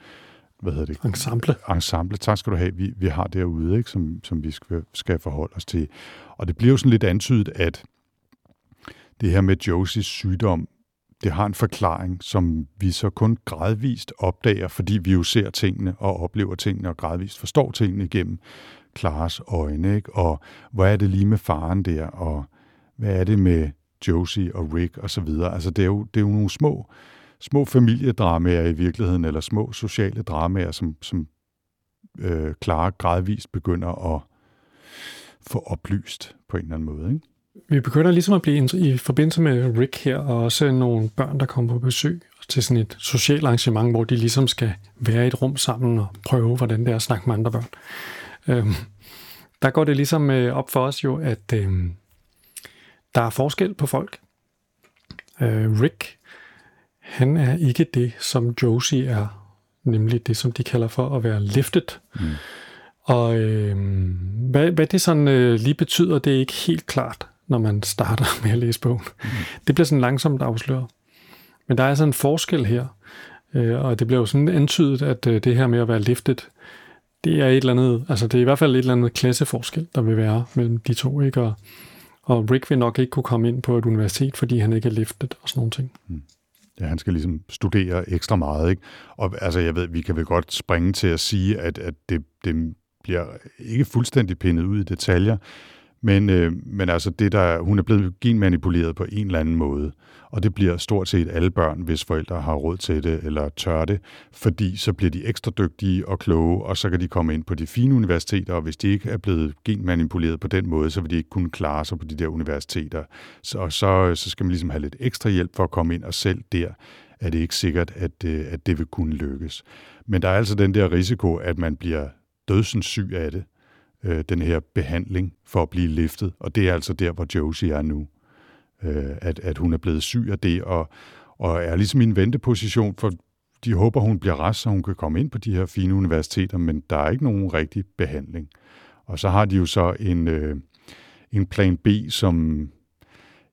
hvad hedder det? Ensemble. Ensemble, tak skal du have, vi, vi har derude, ikke? Som, som vi skal, skal forholde os til. Og det bliver jo sådan lidt antydet, at det her med Josies sygdom, det har en forklaring, som vi så kun gradvist opdager, fordi vi jo ser tingene og oplever tingene og gradvist forstår tingene igennem Klares øjne. Ikke? Og hvad er det lige med faren der, og hvad er det med Josie og Rick og så videre. Altså det er jo, det er jo nogle små, små familiedramaer i virkeligheden, eller små sociale dramaer, som, som øh, Clara gradvist begynder at få oplyst på en eller anden måde. Ikke? Vi begynder ligesom at blive i forbindelse med Rick her, og også nogle børn, der kommer på besøg til sådan et socialt arrangement, hvor de ligesom skal være i et rum sammen og prøve, hvordan det er at snakke med andre børn. Øhm, der går det ligesom øh, op for os jo, at øh, der er forskel på folk. Øh, Rick, han er ikke det, som Josie er, nemlig det, som de kalder for at være lifted. Mm. Og øh, hvad, hvad det sådan øh, lige betyder, det er ikke helt klart når man starter med at læse bogen. Mm. Det bliver sådan langsomt afsløret. Men der er altså en forskel her, øh, og det bliver jo sådan antydet, at øh, det her med at være liftet, det er et eller andet, altså det er i hvert fald et eller andet klasseforskel, der vil være mellem de to, ikke? Og, og Rick vil nok ikke kunne komme ind på et universitet, fordi han ikke er liftet og sådan nogle ting. Mm. Ja, han skal ligesom studere ekstra meget, ikke? Og altså, jeg ved, vi kan vel godt springe til at sige, at, at det, det bliver ikke fuldstændig pindet ud i detaljer, men, øh, men altså det der, hun er blevet genmanipuleret på en eller anden måde, og det bliver stort set alle børn, hvis forældre har råd til det eller tør det, fordi så bliver de ekstra dygtige og kloge, og så kan de komme ind på de fine universiteter, og hvis de ikke er blevet genmanipuleret på den måde, så vil de ikke kunne klare sig på de der universiteter. Så, så, så skal man ligesom have lidt ekstra hjælp for at komme ind, og selv der er det ikke sikkert, at, øh, at det vil kunne lykkes. Men der er altså den der risiko, at man bliver dødsens syg af det, øh, den her behandling for at blive liftet. Og det er altså der, hvor Josie er nu. Øh, at, at hun er blevet syg af det, og, og er ligesom i en venteposition, for de håber, hun bliver rask, så hun kan komme ind på de her fine universiteter, men der er ikke nogen rigtig behandling. Og så har de jo så en, øh, en plan B, som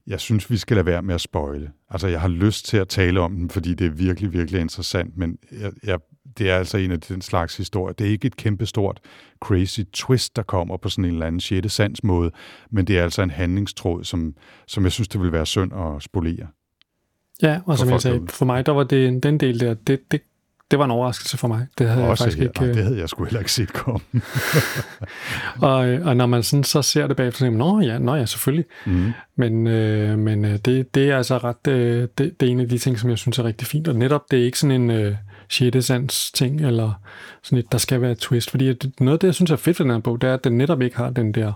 jeg synes, vi skal lade være med at spøjle. Altså, jeg har lyst til at tale om den, fordi det er virkelig, virkelig interessant, men jeg, jeg det er altså en af den slags historier. Det er ikke et kæmpestort crazy twist, der kommer på sådan en eller anden sjette sans måde, men det er altså en handlingstråd, som, som jeg synes, det vil være synd at spolere. Ja, og som jeg sagde, for mig, der var det den del der, det, det, det var en overraskelse for mig. Det havde Også jeg faktisk her. ikke... Nej, øh, det havde jeg sgu heller ikke set komme. og, og når man sådan, så ser det bagefter, så tænker man, nå ja, nå ja, selvfølgelig. Mm. Men, øh, men øh, det, det er altså ret, øh, det, det er en af de ting, som jeg synes er rigtig fint. Og netop, det er ikke sådan en øh, sjette sans ting, eller sådan et, der skal være et twist. Fordi noget af det, jeg synes er fedt ved den her bog, det er, at den netop ikke har den der,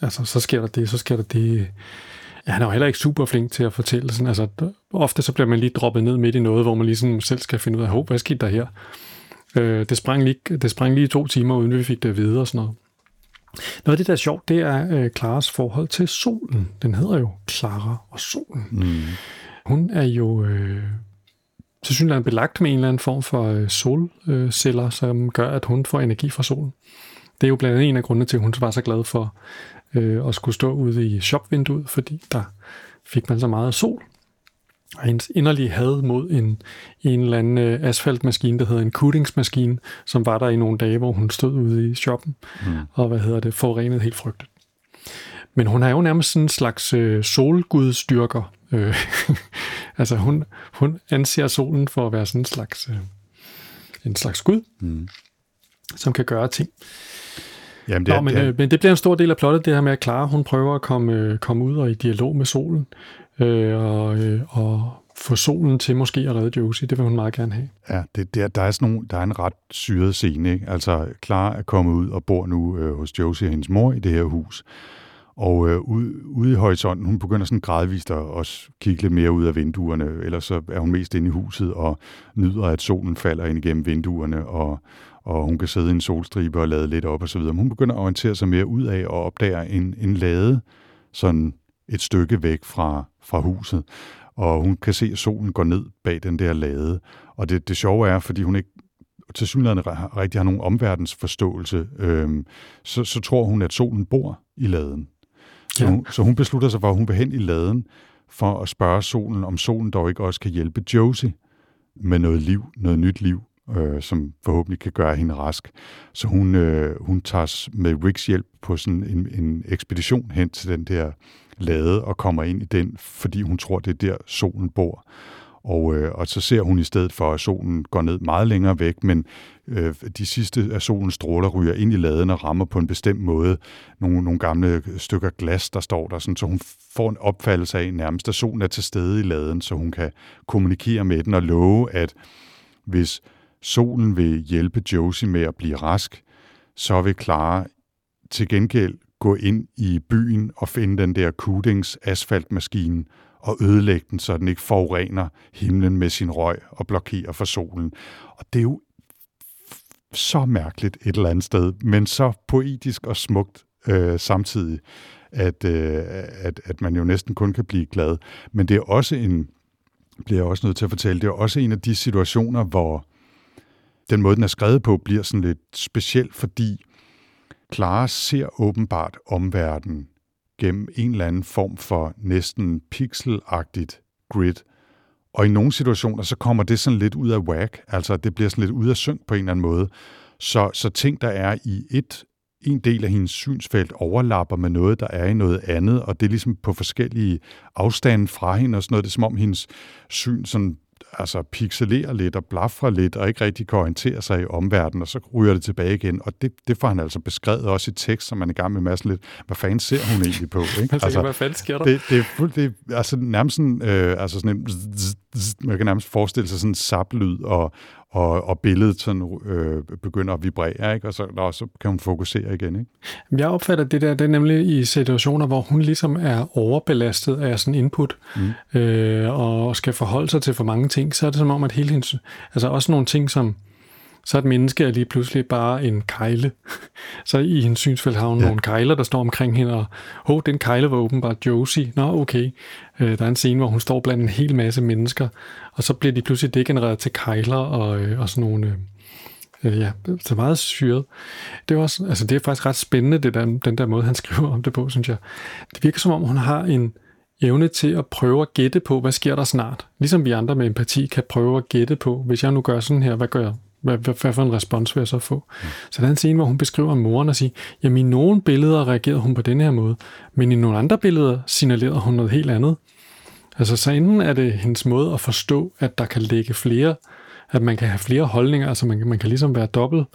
altså så sker der det, så sker der det. Ja, han er jo heller ikke super flink til at fortælle. Sådan, altså, ofte så bliver man lige droppet ned midt i noget, hvor man ligesom selv skal finde ud af, hvad skete der her? Øh, det, sprang lige, det sprang lige to timer, uden vi fik det at vide og sådan noget. Noget af det, der er sjovt, det er øh, Klaras forhold til solen. Den hedder jo Clara og solen. Mm. Hun er jo øh, til synligheden belagt med en eller anden form for øh, solceller, som gør, at hun får energi fra solen. Det er jo blandt andet en af grundene til, at hun var så glad for øh, at skulle stå ude i shopvinduet, fordi der fik man så meget sol. Og hendes inderlige had mod en, en eller anden øh, asfaltmaskine, der hedder en kudingsmaskine, som var der i nogle dage, hvor hun stod ude i shoppen, mm. og hvad hedder det, forurenet helt frygteligt. Men hun er jo nærmest sådan en slags øh, solgudstyrker. Øh, altså hun, hun anser solen for at være sådan en slags, øh, en slags gud, mm. som kan gøre ting. Jamen, det er, Nå, men, det er... øh, men det bliver en stor del af plottet, det her med at Clara, hun prøver at komme, øh, komme ud og i dialog med solen, øh, og, øh, og få solen til måske at redde Josie. Det vil hun meget gerne have. Ja, det, det er, der, er sådan nogle, der er en ret syret scene. Ikke? Altså, Clara er kommet ud og bor nu øh, hos Josie og hendes mor i det her hus. Og øh, ude, ude i horisonten, hun begynder sådan gradvist at også kigge lidt mere ud af vinduerne, ellers så er hun mest inde i huset og nyder, at solen falder ind igennem vinduerne, og, og hun kan sidde i en solstribe og lade lidt op og så videre. Men hun begynder at orientere sig mere ud af og opdager en, en lade sådan et stykke væk fra, fra huset. Og hun kan se, at solen går ned bag den der lade. Og det, det sjove er, fordi hun ikke til synligheden rigtig har nogen omverdensforståelse, øhm, så, så tror hun, at solen bor i laden. Så, ja. hun, så hun beslutter sig for, at hun vil hen i laden for at spørge solen, om solen dog ikke også kan hjælpe Josie med noget liv, noget nyt liv, øh, som forhåbentlig kan gøre hende rask. Så hun, øh, hun tager med Ricks hjælp på sådan en, en ekspedition hen til den der lade og kommer ind i den, fordi hun tror, det er der solen bor. Og, øh, og så ser hun i stedet for, at solen går ned meget længere væk, men øh, de sidste af solens stråler ryger ind i laden og rammer på en bestemt måde nogle, nogle gamle stykker glas, der står der, sådan, så hun får en opfattelse af nærmest, at solen er til stede i laden, så hun kan kommunikere med den og love, at hvis solen vil hjælpe Josie med at blive rask, så vil Clara til gengæld gå ind i byen og finde den der Kudings asfaltmaskine og ødelægge den, så den ikke forurener himlen med sin røg og blokerer for solen. Og det er jo så mærkeligt et eller andet sted, men så poetisk og smukt øh, samtidig, at, øh, at, at man jo næsten kun kan blive glad. Men det er også en, bliver jeg også nødt til at fortælle, det er også en af de situationer, hvor den måde, den er skrevet på, bliver sådan lidt speciel, fordi Clara ser åbenbart omverdenen gennem en eller anden form for næsten pixelagtigt grid. Og i nogle situationer, så kommer det sådan lidt ud af whack, altså det bliver sådan lidt ud af synk på en eller anden måde. Så, så ting, der er i et en del af hendes synsfelt overlapper med noget, der er i noget andet, og det er ligesom på forskellige afstande fra hende og sådan noget. Det er som om hendes syn sådan altså pixelerer lidt og blaffer lidt, og ikke rigtig kan orientere sig i omverdenen, og så ryger det tilbage igen. Og det, det får han altså beskrevet også i tekst, som man er i gang med masse lidt, hvad fanden ser hun egentlig på? Ikke? man altså, hvad fanden sker der? Det, det er fuldt, det er, altså nærmest sådan, øh, altså sådan en, man kan nærmest forestille sig sådan en saplyd, og, og, og billedet sådan, øh, begynder at vibrere, ikke? og så, og så kan hun fokusere igen. Ikke? Jeg opfatter det der, det er nemlig i situationer, hvor hun ligesom er overbelastet af sådan input, mm. øh, og skal forholde sig til for mange ting, så er det som om, at hele hendes, altså også nogle ting, som så er et menneske er lige pludselig bare en kejle. så i hendes synsfelt har hun ja. nogle kejler, der står omkring hende, og oh, den kejle var åbenbart Josie. Nå, okay. Øh, der er en scene, hvor hun står blandt en hel masse mennesker, og så bliver de pludselig degenereret til kejler og, øh, og sådan nogle... Øh, ja, så meget syret. Det er, også, altså det er faktisk ret spændende, det der, den der måde, han skriver om det på, synes jeg. Det virker som om, hun har en evne til at prøve at gætte på, hvad sker der snart. Ligesom vi andre med empati kan prøve at gætte på, hvis jeg nu gør sådan her, hvad gør jeg? Hvad, hvad, hvad for en respons vil jeg så få? Mm. Så der er en scene, hvor hun beskriver moren og siger, jamen i nogle billeder reagerede hun på den her måde, men i nogle andre billeder signalerede hun noget helt andet. Altså så enten er det hendes måde at forstå, at der kan ligge flere, at man kan have flere holdninger, altså man, man kan ligesom være dobbelt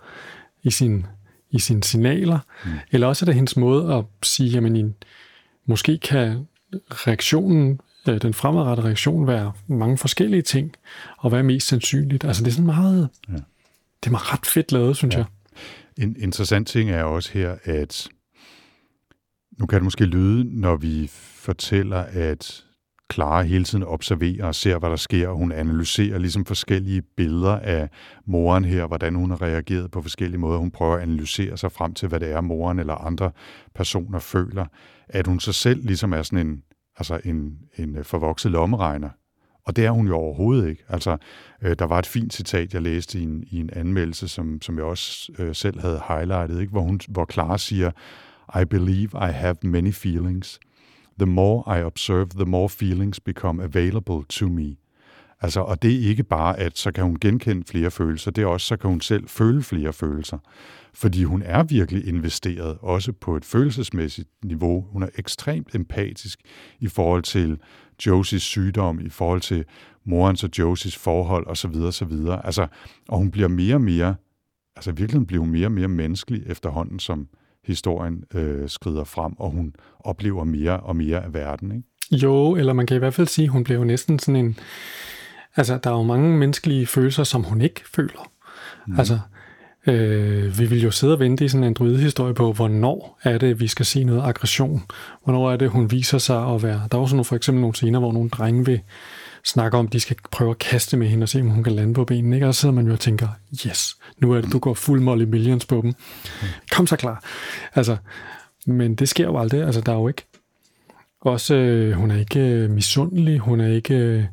i sin i sine signaler, mm. eller også er det hendes måde at sige, jamen i, måske kan reaktionen, øh, den fremadrettede reaktion være mange forskellige ting, og hvad er mest sandsynligt. Altså det er sådan meget, ja. Det er ret fedt lavet, synes ja. jeg. En interessant ting er også her, at nu kan det måske lyde, når vi fortæller, at Clara hele tiden observerer og ser, hvad der sker, og hun analyserer ligesom forskellige billeder af moren her, hvordan hun har reageret på forskellige måder. Hun prøver at analysere sig frem til, hvad det er, moren eller andre personer føler. At hun så selv ligesom er sådan en, altså en, en forvokset lommeregner. Og det er hun jo overhovedet ikke. Altså, øh, der var et fint citat, jeg læste i en, i en anmeldelse, som, som jeg også øh, selv havde highlightet, ikke? Hvor, hun, hvor Clara siger, I believe I have many feelings. The more I observe, the more feelings become available to me. Altså, og det er ikke bare, at så kan hun genkende flere følelser, det er også, så kan hun selv føle flere følelser. Fordi hun er virkelig investeret, også på et følelsesmæssigt niveau. Hun er ekstremt empatisk i forhold til Josies sygdom, i forhold til morens og Josies forhold osv. osv. Altså, og hun bliver mere og mere, altså virkelig bliver hun mere og mere menneskelig efterhånden, som historien øh, skrider frem, og hun oplever mere og mere af verden. Ikke? Jo, eller man kan i hvert fald sige, at hun bliver næsten sådan en... Altså, der er jo mange menneskelige følelser, som hun ikke føler. Mm. Altså, Øh, vi vil jo sidde og vente i sådan en druidehistorie på, hvornår er det, vi skal se noget aggression. Hvornår er det, hun viser sig at være... Der er også nogle, for eksempel nogle scener, hvor nogle drenge vil snakke om, de skal prøve at kaste med hende og se, om hun kan lande på benene. Ikke? Og så sidder man jo og tænker, yes, nu er det, du går fuld Molly Millions på dem. Kom så klar. Altså, men det sker jo aldrig. Altså, der er jo ikke... Også, øh, hun er ikke øh, misundelig, hun er ikke... Øh,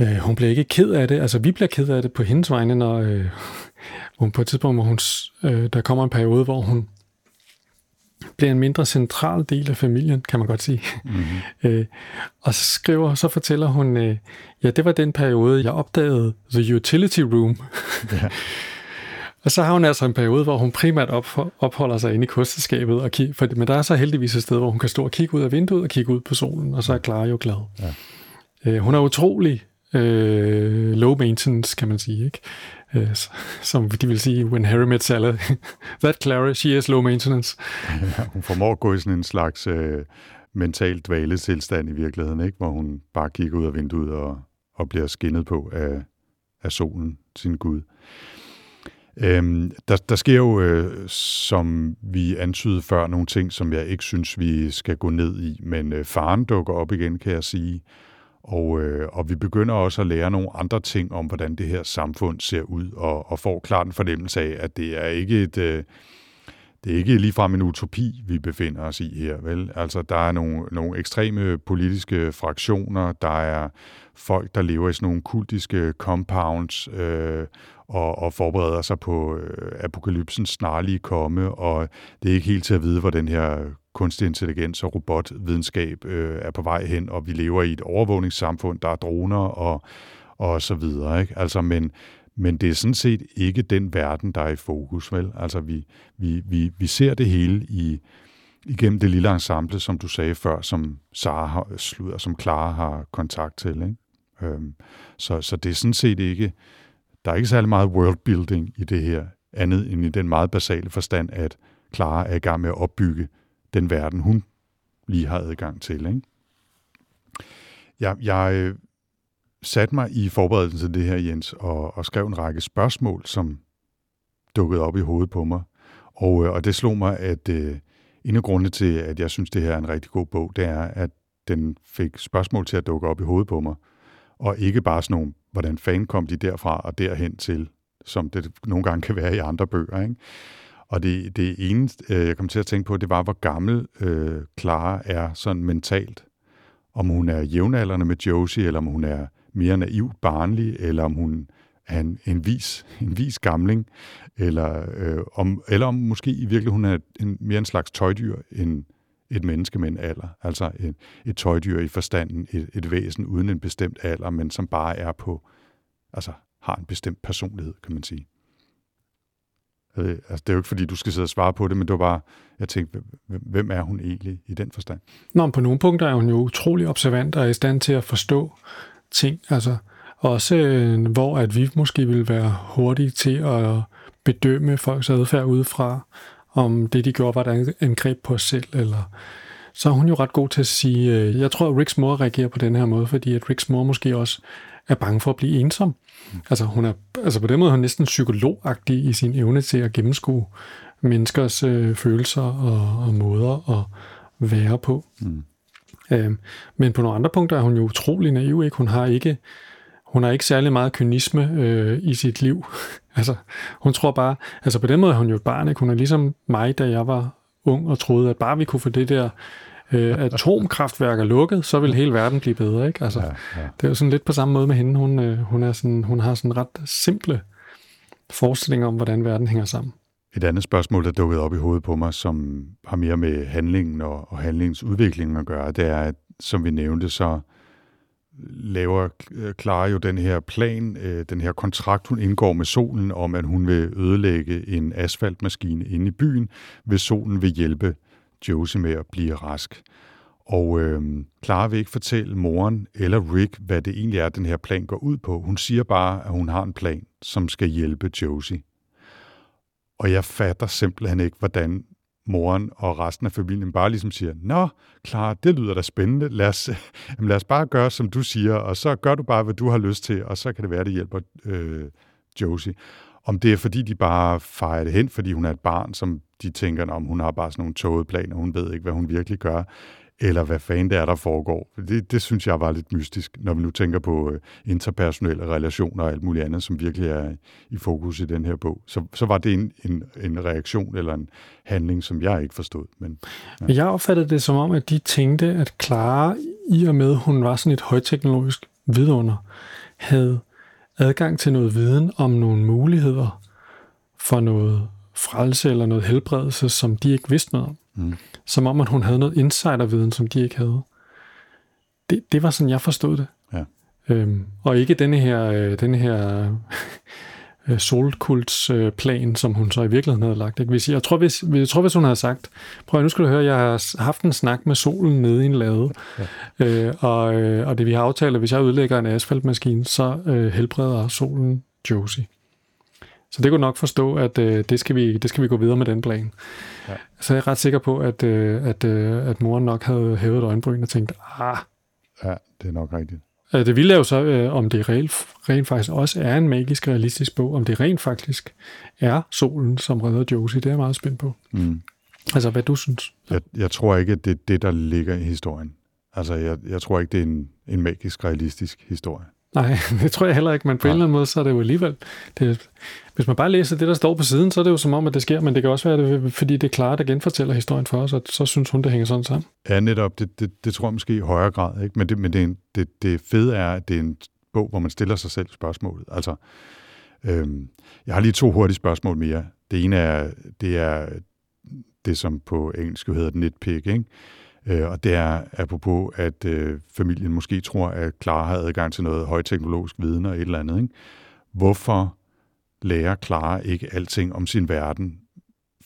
Øh, hun bliver ikke ked af det. Altså, vi bliver ked af det på hendes vegne, når øh, hun på et tidspunkt, hvor hun, øh, der kommer en periode, hvor hun bliver en mindre central del af familien, kan man godt sige. Mm-hmm. øh, og så skriver, så fortæller hun, øh, ja, det var den periode, jeg opdagede The Utility Room. ja. Og så har hun altså en periode, hvor hun primært op, opholder sig inde i kosteskabet, og kig, for, men der er så heldigvis et sted, hvor hun kan stå og kigge ud af vinduet og kigge ud på solen, og så er Clara jo glad. Ja. Øh, hun er utrolig øh, low maintenance, kan man sige, ikke? Øh, som de vil sige, when Harry met Sally. That Clara, she is low maintenance. Ja, hun formår at gå i sådan en slags øh, mental dvaletilstand i virkeligheden, ikke? Hvor hun bare kigger ud af vinduet og, og bliver skinnet på af, af solen, sin Gud. Øhm, der, der sker jo, øh, som vi antydede før, nogle ting, som jeg ikke synes, vi skal gå ned i, men øh, faren dukker op igen, kan jeg sige. Og, øh, og vi begynder også at lære nogle andre ting om, hvordan det her samfund ser ud, og, og får klart en fornemmelse af, at det er ikke et... Øh, det er ikke ligefrem en utopi, vi befinder os i her, vel? Altså, der er nogle, nogle ekstreme politiske fraktioner, der er folk, der lever i sådan nogle kultiske compounds øh, og, og forbereder sig på øh, apokalypsens snarlige komme, og det er ikke helt til at vide, hvor den her kunstig intelligens og robotvidenskab øh, er på vej hen, og vi lever i et overvågningssamfund, der er droner og, og så videre. Ikke? Altså, men, men det er sådan set ikke den verden, der er i fokus. Vel? Altså, vi, vi, vi, vi ser det hele i, igennem det lille ensemble, som du sagde før, som Sara har, slutter, som Clara har kontakt til. Ikke? Øhm, så, så det er sådan set ikke, der er ikke særlig meget worldbuilding i det her, andet end i den meget basale forstand, at Clara er i gang med at opbygge den verden, hun lige har adgang til. Ikke? Jeg, jeg øh, satte mig i forberedelsen til det her, Jens, og, og skrev en række spørgsmål, som dukkede op i hovedet på mig. Og, øh, og det slog mig, at øh, en af grundene til, at jeg synes, det her er en rigtig god bog, det er, at den fik spørgsmål til at dukke op i hovedet på mig. Og ikke bare sådan nogle, hvordan fanden kom de derfra og derhen til, som det nogle gange kan være i andre bøger. Ikke? Og det, det eneste, øh, jeg kom til at tænke på, det var, hvor gammel øh, Clara er sådan mentalt. Om hun er jævnaldrende med Josie, eller om hun er mere naiv, barnlig, eller om hun er en, en, vis, en vis gamling, eller, øh, om, eller om måske i virkeligheden hun er en, mere en slags tøjdyr end et menneske med en alder. Altså en, et tøjdyr i forstanden, et, et væsen uden en bestemt alder, men som bare er på, altså har en bestemt personlighed, kan man sige. Øh, altså, det er jo ikke, fordi du skal sidde og svare på det, men det var bare, jeg tænkte, hvem er hun egentlig i den forstand? Nå, men på nogle punkter er hun jo utrolig observant og er i stand til at forstå ting. Altså, også øh, hvor at vi måske vil være hurtige til at bedømme folks adfærd udefra, om det, de gjorde, var der angreb på os selv, eller så er hun jo ret god til at sige, øh, jeg tror, at Ricks mor reagerer på den her måde, fordi at Ricks mor måske også er bange for at blive ensom. Altså, hun er, altså på den måde er hun næsten psykologagtig i sin evne til at gennemskue menneskers øh, følelser og, og måder at være på. Mm. Øhm, men på nogle andre punkter er hun jo utrolig naiv. Ikke? Hun har ikke hun har ikke særlig meget kynisme øh, i sit liv. altså, hun tror bare, altså på den måde er hun jo et barn, ikke? Hun er ligesom mig, da jeg var ung og troede, at bare vi kunne få det der øh, atomkraftværker lukket, så vil hele verden blive bedre. Ikke? Altså, ja, ja. Det er jo sådan lidt på samme måde med hende. Hun, øh, hun, er sådan, hun har sådan ret simple forestillinger om, hvordan verden hænger sammen. Et andet spørgsmål, der dukkede op i hovedet på mig, som har mere med handlingen og, og handlingens udvikling at gøre, det er, at som vi nævnte, så laver Clara jo den her plan, øh, den her kontrakt, hun indgår med solen om, at hun vil ødelægge en asfaltmaskine inde i byen, hvis solen vil hjælpe Josie med at blive rask. Og øh, Clara vil ikke fortælle moren eller Rick, hvad det egentlig er, den her plan går ud på. Hun siger bare, at hun har en plan, som skal hjælpe Josie. Og jeg fatter simpelthen ikke, hvordan moren og resten af familien bare ligesom siger, Nå, klar, det lyder da spændende, lad os, jamen, lad os bare gøre, som du siger, og så gør du bare, hvad du har lyst til, og så kan det være, det hjælper øh, Josie. Om det er, fordi de bare fejrer det hen, fordi hun er et barn, som de tænker, om hun har bare sådan nogle tågede planer, hun ved ikke, hvad hun virkelig gør, eller hvad fanden det er, der foregår. Det, det synes jeg var lidt mystisk, når vi nu tænker på øh, interpersonelle relationer og alt muligt andet, som virkelig er i fokus i den her bog. Så, så var det en, en, en reaktion eller en handling, som jeg ikke forstod. Men, ja. Jeg opfattede det som om, at de tænkte, at Clara, i og med hun var sådan et højteknologisk vidunder, havde adgang til noget viden om nogle muligheder for noget frelse eller noget helbredelse, som de ikke vidste noget om. Mm. Som om, at hun havde noget insiderviden, som de ikke havde. Det, det var sådan, jeg forstod det. Ja. Øhm, og ikke denne her, øh, denne her øh, solkultsplan, øh, som hun så i virkeligheden havde lagt. Ikke? Hvis, jeg, tror, hvis, jeg tror, hvis hun havde sagt, prøv nu skal du høre, jeg har haft en snak med solen nede i en lade, ja. øh, og, øh, og det vi har aftalt, at hvis jeg udlægger en asfaltmaskine, så øh, helbreder solen Josie. Så det kunne nok forstå, at øh, det, skal vi, det skal vi gå videre med den plan. Ja. Så jeg er ret sikker på, at, øh, at, øh, at moren nok havde hævet øjenbryn og tænkt, ah. Ja, det er nok rigtigt. Øh, det ville jo så, øh, om det rent, rent faktisk også er en magisk realistisk bog, om det rent faktisk er solen, som redder Josie, det er jeg meget spændt på. Mm. Altså, hvad du synes? Jeg, jeg tror ikke, at det er det, der ligger i historien. Altså, jeg, jeg tror ikke, det er en, en magisk realistisk historie. Nej, det tror jeg heller ikke, men på ja. en eller anden måde, så er det jo alligevel... Det, hvis man bare læser det, der står på siden, så er det jo som om, at det sker, men det kan også være, det, fordi det er klart, der genfortæller historien for os, og så synes hun, det hænger sådan sammen. Ja, netop. Det, det, det tror jeg måske i højere grad. Ikke? Men, det, men det, det, det fede er, at det er en bog, hvor man stiller sig selv spørgsmålet. Altså, øhm, jeg har lige to hurtige spørgsmål mere. Det ene er, det er det, som på engelsk hedder nitpick, ikke? Øh, og det er apropos, at øh, familien måske tror, at Clara har adgang til noget højteknologisk viden og et eller andet. Ikke? Hvorfor lærer Clara ikke alting om sin verden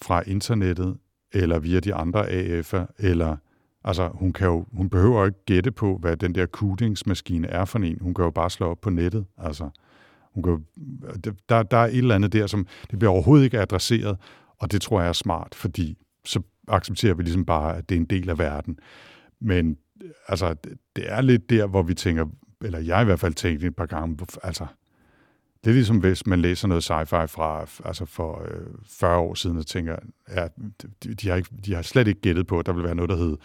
fra internettet, eller via de andre AF'er, eller altså hun, kan jo, hun behøver ikke gætte på, hvad den der kudingsmaskine er for en. Hun kan jo bare slå op på nettet. Altså, hun kan, der, der er et eller andet der, som det bliver overhovedet ikke adresseret, og det tror jeg er smart, fordi så accepterer vi ligesom bare, at det er en del af verden. Men altså, det er lidt der, hvor vi tænker, eller jeg i hvert fald tænkte et par gange, altså, det er ligesom, hvis man læser noget sci-fi fra, altså for øh, 40 år siden, og tænker, ja, de, de, har ikke, de har slet ikke gættet på, at der vil være noget, der hedder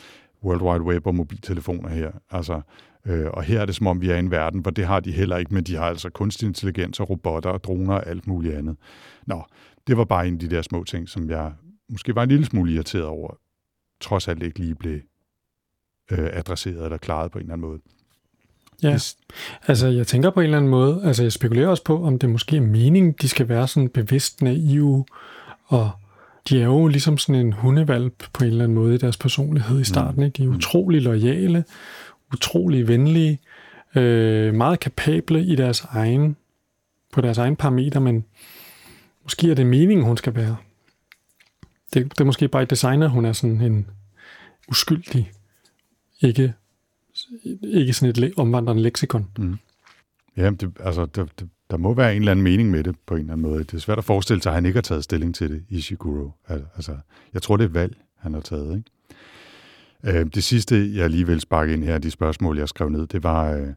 World Wide Web og mobiltelefoner her. Altså, øh, og her er det som om, vi er i en verden, hvor det har de heller ikke, men de har altså kunstig intelligens og robotter og droner og alt muligt andet. Nå, det var bare en af de der små ting, som jeg måske var en lille smule irriteret over, trods alt ikke lige blev øh, adresseret eller klaret på en eller anden måde. Ja, det, altså jeg tænker på en eller anden måde, altså jeg spekulerer også på, om det måske er meningen, de skal være sådan bevidst naive, og de er jo ligesom sådan en hundevalp på en eller anden måde i deres personlighed i starten. Mm. Ikke? De er mm. utrolig lojale, utrolig venlige, øh, meget kapable i deres egen, på deres egen parameter, men måske er det meningen, hun skal være. Det, det er måske bare et designer, hun er sådan en uskyldig, ikke, ikke sådan et omvandrende leksikon. Mm. Ja, det, altså, der, det, der må være en eller anden mening med det på en eller anden måde. Det er svært at forestille sig, at han ikke har taget stilling til det, Ishiguro. Altså, jeg tror, det er et valg, han har taget. Ikke? Øh, det sidste, jeg lige vil sparke ind her, de spørgsmål, jeg skrev ned, det var, øh,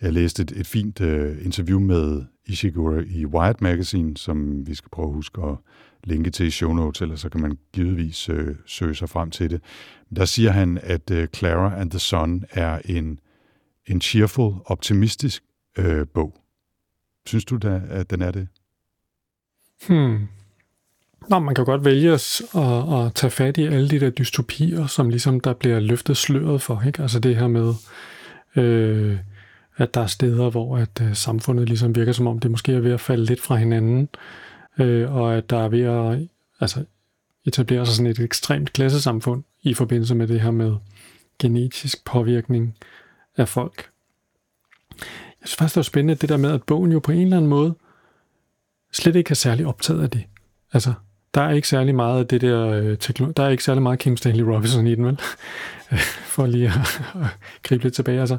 jeg læste et, et fint øh, interview med Ishiguro i Wired Magazine, som vi skal prøve at huske at linke til i show notes, eller så kan man givetvis øh, søge sig frem til det. Der siger han, at øh, Clara and the Sun er en, en cheerful, optimistisk øh, bog. Synes du, da, at den er det? Hmm. Nå, man kan godt vælge at, at, at tage fat i alle de der dystopier, som ligesom der bliver løftet sløret for. Ikke? Altså det her med, øh, at der er steder, hvor at øh, samfundet ligesom virker som om, det måske er ved at falde lidt fra hinanden øh, øh, og at der er ved at, altså etablerer sig sådan et ekstremt klassesamfund i forbindelse med det her med genetisk påvirkning af folk. Jeg synes faktisk, det var spændende, det der med, at bogen jo på en eller anden måde slet ikke er særlig optaget af det. Altså, der er ikke særlig meget af det der øh, teknologi, der er ikke særlig meget Kim Stanley Robinson i den, vel? For lige at, at gribe lidt tilbage. Altså,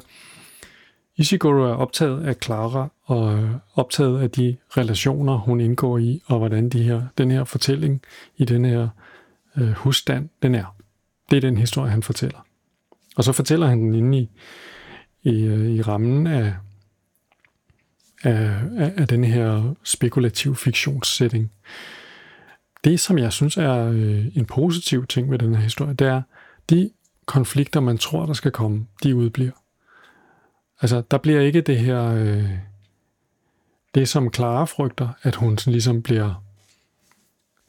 Ishiguro er optaget af Clara og øh, optaget af de relationer, hun indgår i, og hvordan de her, den her fortælling i den her øh, husstand, den er. Det er den historie, han fortæller. Og så fortæller han den inde i, i, øh, i rammen af, af, af, af den her spekulativ fiktionssetting. Det, som jeg synes er øh, en positiv ting ved den her historie, det er, de konflikter, man tror, der skal komme, de udbliver. Altså, der bliver ikke det her, øh, det som Clara frygter, at hun sådan ligesom bliver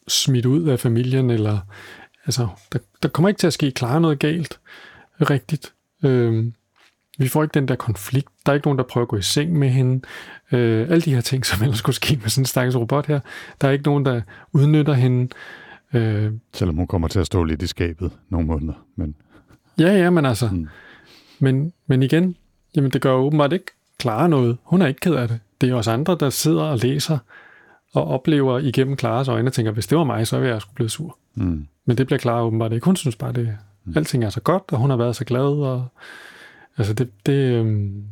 smidt ud af familien, eller altså, der, der kommer ikke til at ske Clara noget galt, rigtigt. Øh, vi får ikke den der konflikt. Der er ikke nogen, der prøver at gå i seng med hende. Øh, alle de her ting, som ellers skulle ske med sådan en stakkels robot her. Der er ikke nogen, der udnytter hende. Øh, Selvom hun kommer til at stå lidt i skabet nogle måneder. Men... Ja, ja, men altså... Hmm. Men, men igen, jamen det gør åbenbart ikke klare noget. Hun er ikke ked af det. Det er os andre, der sidder og læser og oplever igennem Klares øjne og tænker, hvis det var mig, så ville jeg skulle blive sur. Mm. Men det bliver Clara åbenbart ikke. Hun synes bare, det mm. alting er så godt, og hun har været så glad, og Altså det, det øhm,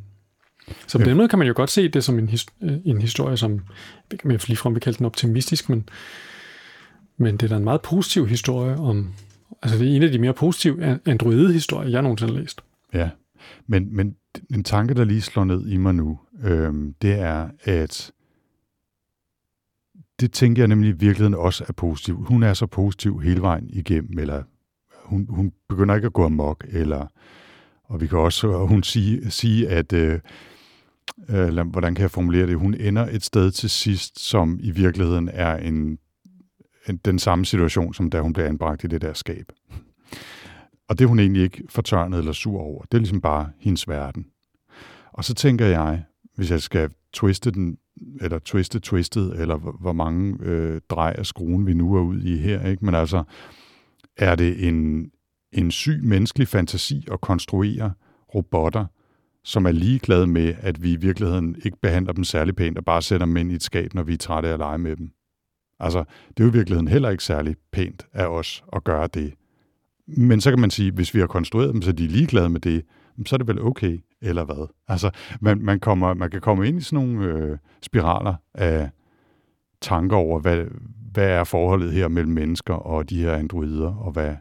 så på ja. den måde kan man jo godt se det som en, his, øh, en historie, som jeg kan ligefrem kalde den optimistisk, men, men det er da en meget positiv historie om, altså det er en af de mere positive androide-historier, jeg nogensinde har læst. Ja, men, men en tanke, der lige slår ned i mig nu, øh, det er, at det tænker jeg nemlig i virkeligheden også er positiv. Hun er så positiv hele vejen igennem, eller hun, hun begynder ikke at gå amok, eller og vi kan også hun sige, sige at, øh, øh, hvordan kan jeg formulere det, hun ender et sted til sidst, som i virkeligheden er en, en den samme situation, som da hun blev anbragt i det der skab. Og det er hun egentlig ikke fortørnet eller sur over. Det er ligesom bare hendes verden. Og så tænker jeg, hvis jeg skal twiste den, eller twiste twistet, eller hvor mange øh, drej af skruen vi nu er ude i her, ikke? men altså, er det en, en syg menneskelig fantasi at konstruere robotter, som er ligeglade med, at vi i virkeligheden ikke behandler dem særlig pænt og bare sætter dem ind i et skab, når vi er trætte af at lege med dem. Altså, det er jo i virkeligheden heller ikke særlig pænt af os at gøre det. Men så kan man sige, hvis vi har konstrueret dem, så de er ligeglade med det, så er det vel okay, eller hvad? Altså, man, man, kommer, man kan komme ind i sådan nogle øh, spiraler af tanker over, hvad, hvad er forholdet her mellem mennesker og de her androider, og hvad,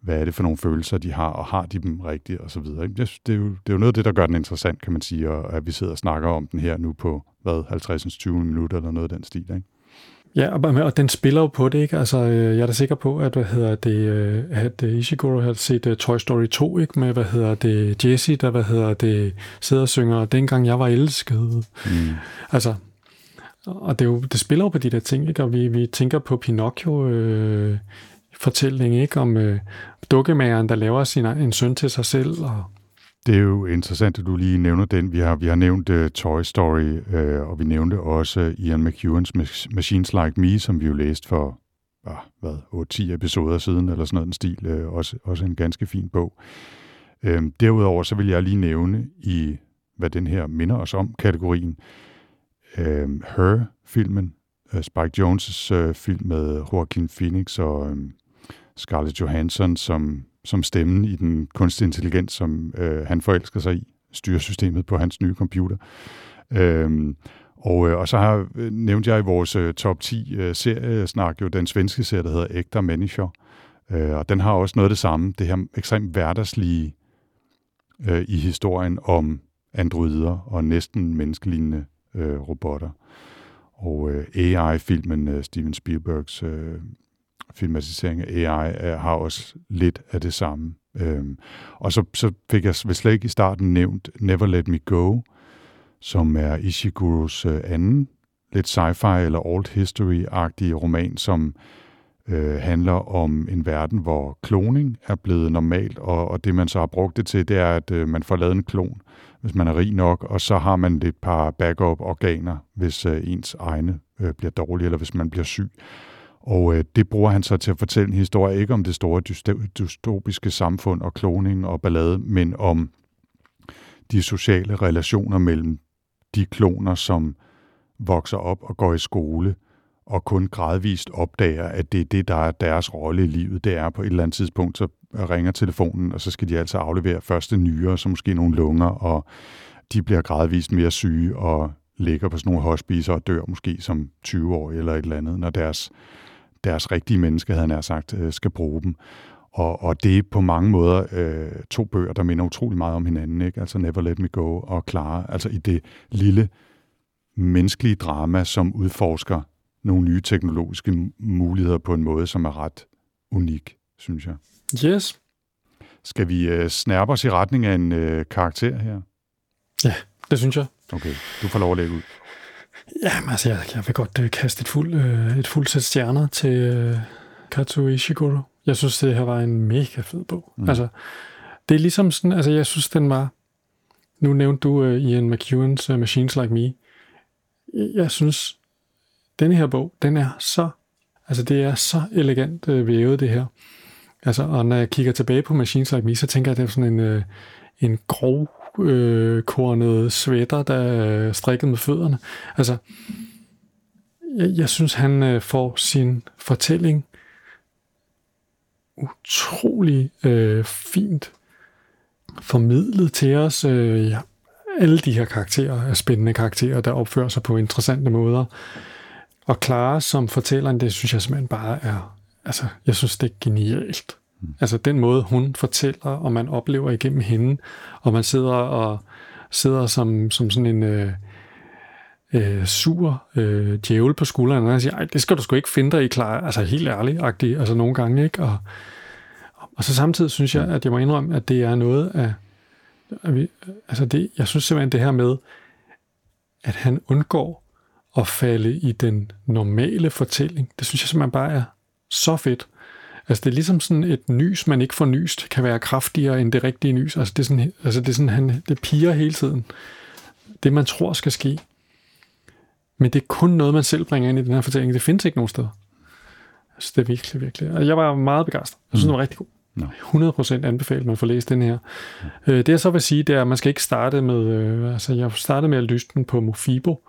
hvad er det for nogle følelser, de har, og har de dem rigtigt, og så videre. Det, det, er jo, det er jo noget af det, der gør den interessant, kan man sige, og at vi sidder og snakker om den her nu på, hvad, 50-20 minutter, eller noget af den stil, ikke? Ja, og, den spiller jo på det, ikke? Altså, øh, jeg er da sikker på, at, hvad hedder det, øh, at øh, Ishiguro har set Toy Story 2, ikke? Med, hvad hedder det, Jessie, der, hvad hedder det, sidder og synger, dengang jeg var elsket. Mm. Altså, og det, er jo, det spiller jo på de der ting, ikke? Og vi, vi tænker på Pinocchio, øh, fortælling, ikke? Om øh, dukkemageren, der laver sin, en søn til sig selv. Og... Det er jo interessant, at du lige nævner den. Vi har, vi har nævnt uh, Toy Story, uh, og vi nævnte også øh, Ian McEwans Machines Like Me, som vi jo læste for ah, hvad, 8-10 episoder siden, eller sådan noget den stil. Uh, også, også en ganske fin bog. Uh, derudover så vil jeg lige nævne i, hvad den her minder os om, kategorien, uh, Her-filmen, uh, Spike Jones' uh, film med Joaquin Phoenix og um, Scarlett Johansson som, som stemmen i den kunstige intelligens, som øh, han forelsker sig i, styresystemet på hans nye computer. Øhm, og, øh, og så har øh, nævnt jeg i vores øh, top 10 øh, seriesnak jo den svenske serie, der hedder Ægter Mennesker. Øh, og den har også noget af det samme, det her ekstremt hverdagslige øh, i historien om androider og næsten menneskelignende øh, robotter. Og øh, AI-filmen, øh, Steven Spielbergs øh, filmatisering af AI har også lidt af det samme. Øhm, og så, så fik jeg slet ikke i starten nævnt Never Let Me Go, som er Ishiguros øh, anden lidt sci-fi eller old history-agtige roman, som øh, handler om en verden, hvor kloning er blevet normalt, og, og det man så har brugt det til, det er, at øh, man får lavet en klon, hvis man er rig nok, og så har man et par backup-organer, hvis øh, ens egne øh, bliver dårlige, eller hvis man bliver syg. Og øh, det bruger han så til at fortælle en historie, ikke om det store dystopiske samfund og kloning og ballade, men om de sociale relationer mellem de kloner, som vokser op og går i skole, og kun gradvist opdager, at det er det, der er deres rolle i livet. Det er på et eller andet tidspunkt, så ringer telefonen, og så skal de altså aflevere første nyere, så måske nogle lunger, og de bliver gradvist mere syge og ligger på sådan nogle hospicer og dør måske som 20 år eller et eller andet, når deres, deres rigtige menneske, havde han sagt, øh, skal bruge dem. Og, og det er på mange måder øh, to bøger, der minder utrolig meget om hinanden, ikke? altså Never Let Me Go og Clara, altså i det lille menneskelige drama, som udforsker nogle nye teknologiske muligheder på en måde, som er ret unik, synes jeg. Yes. Skal vi øh, snærpe os i retning af en øh, karakter her? Ja, det synes jeg. Okay, du får lov at lægge ud. Jamen altså, jeg, jeg vil godt øh, kaste et fuld, øh, et fuld sæt stjerner til øh, Katsuo Ishiguro. Jeg synes, det her var en mega fed bog. Mm. Altså, det er ligesom sådan, altså jeg synes, den var, nu nævnte du øh, Ian McEwan's uh, Machines Like Me. Jeg synes, denne her bog, den er så, altså det er så elegant øh, vævet, det her. Altså, og når jeg kigger tilbage på Machines Like Me, så tænker jeg, at det er sådan en, øh, en grov øh, kornet sweater, der er strikket med fødderne. Altså, jeg, jeg synes, han øh, får sin fortælling utrolig øh, fint formidlet til os. Øh, ja, alle de her karakterer er spændende karakterer, der opfører sig på interessante måder. Og Clara som fortælleren, det synes jeg simpelthen bare er, altså, jeg synes, det er genialt. Mm. Altså den måde, hun fortæller, og man oplever igennem hende, og man sidder og sidder som, som sådan en øh, øh, sur øh, djævel på skulderen, og siger, Ej, det skal du sgu ikke finde dig i, klar. Altså helt ærligt, agtig, altså nogle gange, ikke? Og, og så samtidig synes jeg, at jeg må indrømme, at det er noget af, at vi, altså det, jeg synes simpelthen det her med, at han undgår at falde i den normale fortælling, det synes jeg simpelthen bare er så fedt. Altså det er ligesom sådan et nys, man ikke får nyst, kan være kraftigere end det rigtige nys. Altså det er sådan, altså det, er sådan han, det piger hele tiden. Det man tror skal ske. Men det er kun noget, man selv bringer ind i den her fortælling. Det findes ikke nogen steder. Altså det er virkelig, virkelig. Og jeg var meget begejstret. Jeg synes, mm. den var rigtig god. No. 100% anbefaler man at få læst den her. Mm. det jeg så vil sige, det er, at man skal ikke starte med, øh, altså jeg startede med at lytte den på Mofibo,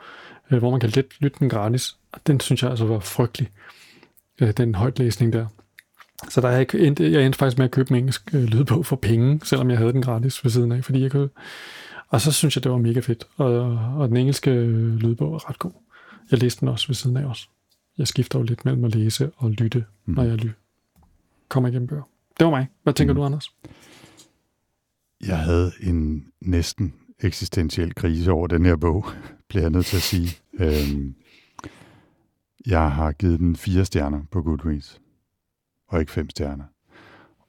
øh, hvor man kan lidt lytte den gratis. Og den synes jeg altså var frygtelig. den højtlæsning der. Så der er jeg, endte, jeg endte faktisk med at købe en engelsk øh, lydbog for penge, selvom jeg havde den gratis ved siden af, fordi jeg kunne... Og så synes jeg, det var mega fedt. Og, og den engelske øh, lydbog er ret god. Jeg læste den også ved siden af også. Jeg skifter jo lidt mellem at læse og lytte, mm. når jeg ly- kommer igennem bøger. Det var mig. Hvad tænker mm. du, Anders? Jeg havde en næsten eksistentiel krise over den her bog, bliver jeg nødt til at sige. Øhm, jeg har givet den fire stjerner på Goodreads og ikke fem stjerner.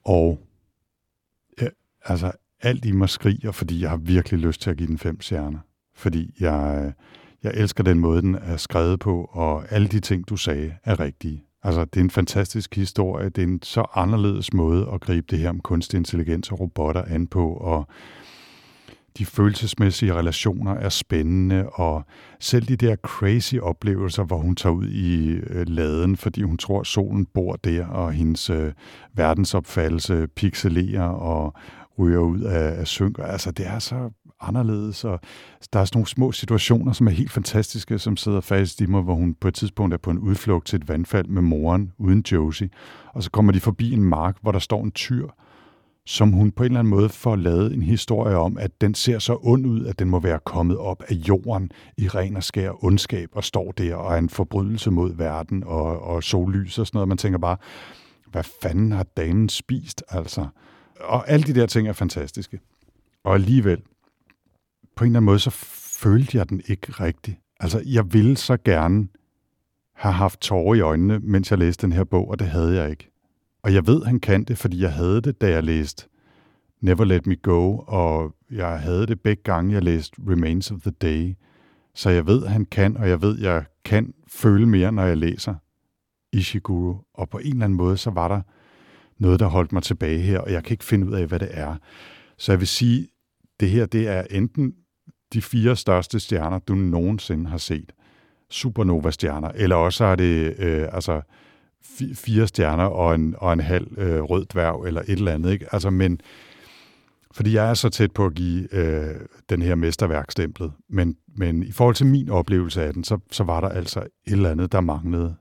Og ja, altså, alt i mig skriger, fordi jeg har virkelig lyst til at give den fem stjerner. Fordi jeg, øh, jeg elsker den måde, den er skrevet på, og alle de ting, du sagde, er rigtige. Altså, det er en fantastisk historie. Det er en så anderledes måde at gribe det her om kunstig intelligens og robotter an på, og de følelsesmæssige relationer er spændende, og selv de der crazy oplevelser, hvor hun tager ud i øh, laden, fordi hun tror, at solen bor der, og hendes øh, verdensopfattelse pixelerer og ryger ud af, af synker. Altså, det er så anderledes, og der er sådan nogle små situationer, som er helt fantastiske, som sidder fast i mig, hvor hun på et tidspunkt er på en udflugt til et vandfald med moren uden Josie, og så kommer de forbi en mark, hvor der står en tyr, som hun på en eller anden måde får lavet en historie om, at den ser så ond ud, at den må være kommet op af jorden i ren og skær ondskab og står der og er en forbrydelse mod verden og, og sollys og sådan noget. Man tænker bare, hvad fanden har damen spist, altså? Og alle de der ting er fantastiske. Og alligevel, på en eller anden måde, så følte jeg den ikke rigtigt. Altså, jeg ville så gerne have haft tårer i øjnene, mens jeg læste den her bog, og det havde jeg ikke. Og jeg ved, han kan det, fordi jeg havde det, da jeg læste Never Let Me Go, og jeg havde det begge gange, jeg læste Remains of the Day. Så jeg ved, han kan, og jeg ved, jeg kan føle mere, når jeg læser Ishiguro. Og på en eller anden måde, så var der noget, der holdt mig tilbage her, og jeg kan ikke finde ud af, hvad det er. Så jeg vil sige, det her, det er enten de fire største stjerner, du nogensinde har set. Supernova-stjerner, eller også er det øh, altså fire stjerner og en, og en halv øh, rød dværg eller et eller andet. Ikke? Altså, men fordi jeg er så tæt på at give øh, den her mesterværkstemplet, men, men i forhold til min oplevelse af den, så, så var der altså et eller andet, der manglede,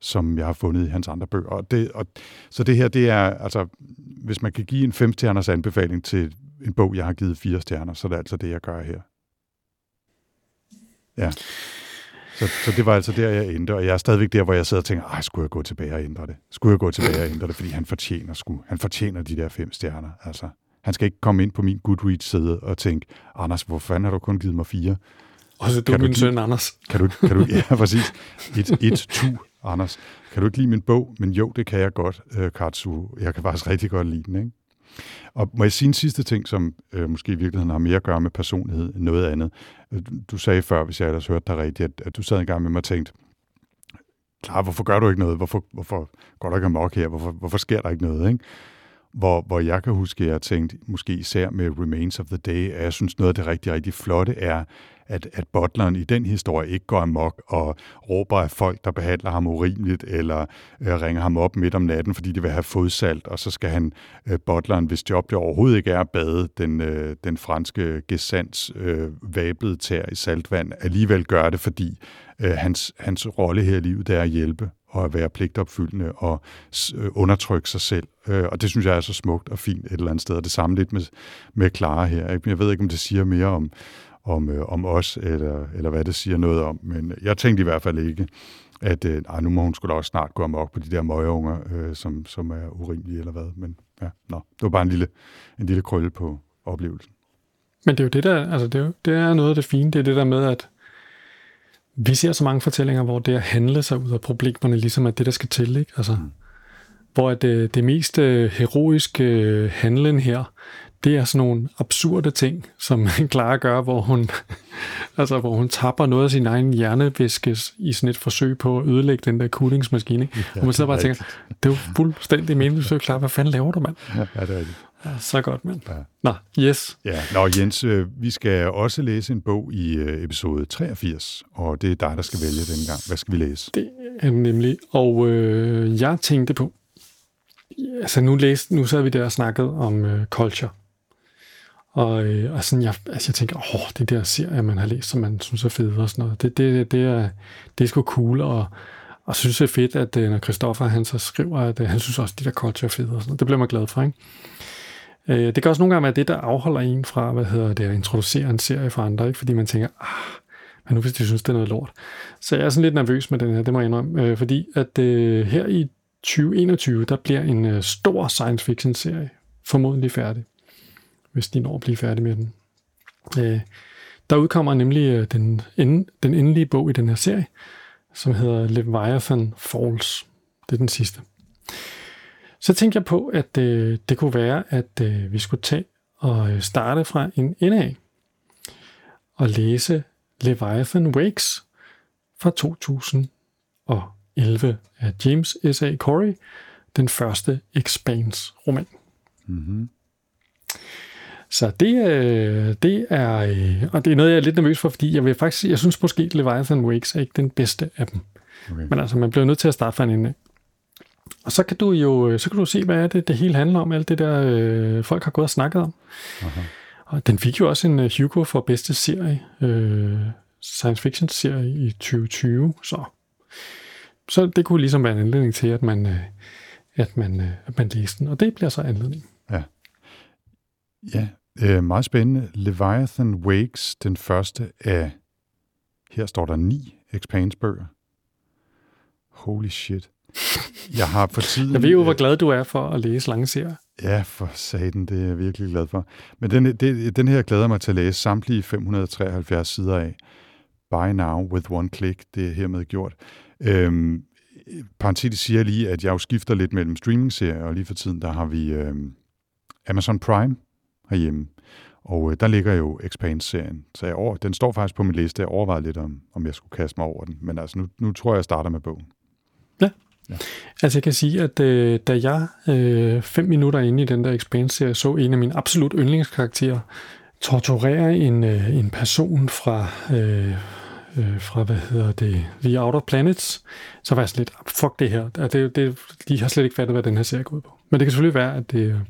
som jeg har fundet i hans andre bøger. Og det, og, så det her, det er, altså, hvis man kan give en femstjerners anbefaling til en bog, jeg har givet fire stjerner, så er det altså det, jeg gør her. Ja. Så, så det var altså der, jeg endte, og jeg er stadigvæk der, hvor jeg sidder og tænker, ej, skulle jeg gå tilbage og ændre det? Skulle jeg gå tilbage og ændre det? Fordi han fortjener, sku, han fortjener de der fem stjerner. Altså, han skal ikke komme ind på min Goodreads-side og tænke, Anders, hvor fanden har du kun givet mig fire? Og så du Kan du min give- søn, Anders. Kan du, kan du, ja, præcis. Et, et tu, Anders. Kan du ikke lide min bog? Men jo, det kan jeg godt, øh, Katsu. Jeg kan faktisk rigtig godt lide den, ikke? Og må jeg sige en sidste ting, som øh, måske i virkeligheden har mere at gøre med personlighed end noget andet. Øh, du- sagde før, hvis jeg ellers hørte dig rigtigt, at, at du sad engang med mig og tænkte, klar, hvorfor gør du ikke noget? Hvorfor, hvorfor går der ikke amok her? Hvorfor, hvorfor sker der ikke noget? Ikke? Hvor, hvor jeg kan huske, at jeg tænkte, tænkt, måske især med Remains of the Day, at jeg synes noget af det rigtig, rigtig flotte er, at, at butleren i den historie ikke går amok og råber af folk, der behandler ham urimeligt, eller øh, ringer ham op midt om natten, fordi de vil have fodsalt, og så skal han, øh, butleren, hvis job det overhovedet ikke er at bade den, øh, den franske gesands øh, vablede tær i saltvand, alligevel gør det, fordi øh, hans, hans rolle her i livet, det er at hjælpe og at være pligtopfyldende og øh, undertrykke sig selv. Øh, og det synes jeg er så smukt og fint et eller andet sted. Og det samme lidt med, med Clara her. Jeg ved ikke, om det siger mere om, om, øh, om os, eller, eller hvad det siger noget om. Men jeg tænkte i hvert fald ikke, at øh, ej, nu må hun skulle også snart gå amok på de der møgeunger, øh, som, som er urimelige eller hvad. Men ja, nå, det var bare en lille, en lille krølle på oplevelsen. Men det er jo det der, altså det er, jo, det er noget af det fine, det er det der med, at vi ser så mange fortællinger, hvor det at handle sig ud af problemerne, ligesom er det, der skal til, ikke? Altså, mm. hvor at det, det mest øh, heroiske øh, handlen her, det er sådan nogle absurde ting, som Clara gør, hvor hun, altså, hvor hun tapper noget af sin egen hjernevæske i sådan et forsøg på at ødelægge den der kulingsmaskine. Ja, og man sidder bare og tænker, det er jo fuldstændig meningsløst, Clara. Hvad fanden laver du, mand? Ja, det er rigtigt. Ja, så godt, mand. Ja. Nå, yes. Ja, nå Jens, øh, vi skal også læse en bog i øh, episode 83, og det er dig, der skal vælge den gang. Hvad skal vi læse? Det er nemlig. Og øh, jeg tænkte på, altså nu, læste, nu sad vi der og snakkede om øh, culture. Og, øh, og sådan, jeg, altså jeg tænker, åh, det der serie, man har læst, som man synes er fede og sådan noget, det, det, det, er, det er sgu cool, og, og synes det er fedt, at øh, når Christoffer han så skriver, at øh, han synes også, at de der culture er fede og sådan noget. Det bliver man glad for, ikke? Øh, det kan også nogle gange være det, der afholder en fra, hvad hedder det, at introducere en serie for andre, ikke? Fordi man tænker, ah, men nu hvis de synes, det er noget lort. Så jeg er sådan lidt nervøs med den her, det må jeg indrømme, øh, fordi at øh, her i 2021, der bliver en øh, stor science fiction serie formodentlig færdig, hvis de når at blive færdig med den. Øh, der udkommer nemlig øh, den, end, den endelige bog i den her serie, som hedder Leviathan Falls. Det er den sidste. Så tænkte jeg på, at øh, det kunne være, at øh, vi skulle tage og øh, starte fra en ende af og læse Leviathan Wakes fra 2011 af James S.A. Corey, den første Expanse-roman. Mm-hmm. Så det, øh, det er, øh, og det er noget, jeg er lidt nervøs for, fordi jeg vil faktisk, jeg synes måske, Leviathan Wakes er ikke den bedste af dem. Okay. Men altså, man bliver nødt til at starte fra en ende. Og så kan du jo så kan du se, hvad er det, det hele handler om, alt det der, øh, folk har gået og snakket om. Aha. Og den fik jo også en uh, Hugo for bedste serie, øh, science fiction serie i 2020, så, så det kunne ligesom være en anledning til, at man, øh, at man, øh, at man læste den, og det bliver så anledning. Ja, øh, meget spændende. Leviathan Wakes, den første af, her står der ni Expanse-bøger. Holy shit. Jeg har for tiden... Jeg ved jo, hvor glad du er for at læse lange serier. Ja, for satan, det er jeg virkelig glad for. Men den, det, den her glæder mig til at læse samtlige 573 sider af. Buy now with one click, det er hermed gjort. Øhm, parentetisk siger jeg lige, at jeg jo skifter lidt mellem streaming-serier, og lige for tiden, der har vi øhm, Amazon Prime herhjemme. Og øh, der ligger jo Expanse-serien. Så jeg over, den står faktisk på min liste. Jeg overvejede lidt, om, om jeg skulle kaste mig over den. Men altså, nu, nu tror jeg, jeg starter med bogen. Altså jeg kan sige, at øh, da jeg øh, fem minutter inde i den der Expanse-serie så en af mine absolut yndlingskarakterer torturere en, øh, en person fra øh, øh, fra, hvad hedder det, The Outer Planets, så var jeg sådan lidt, fuck det her. Det, det, de har slet ikke fattet, hvad den her serie går ud på. Men det kan selvfølgelig være, at, det,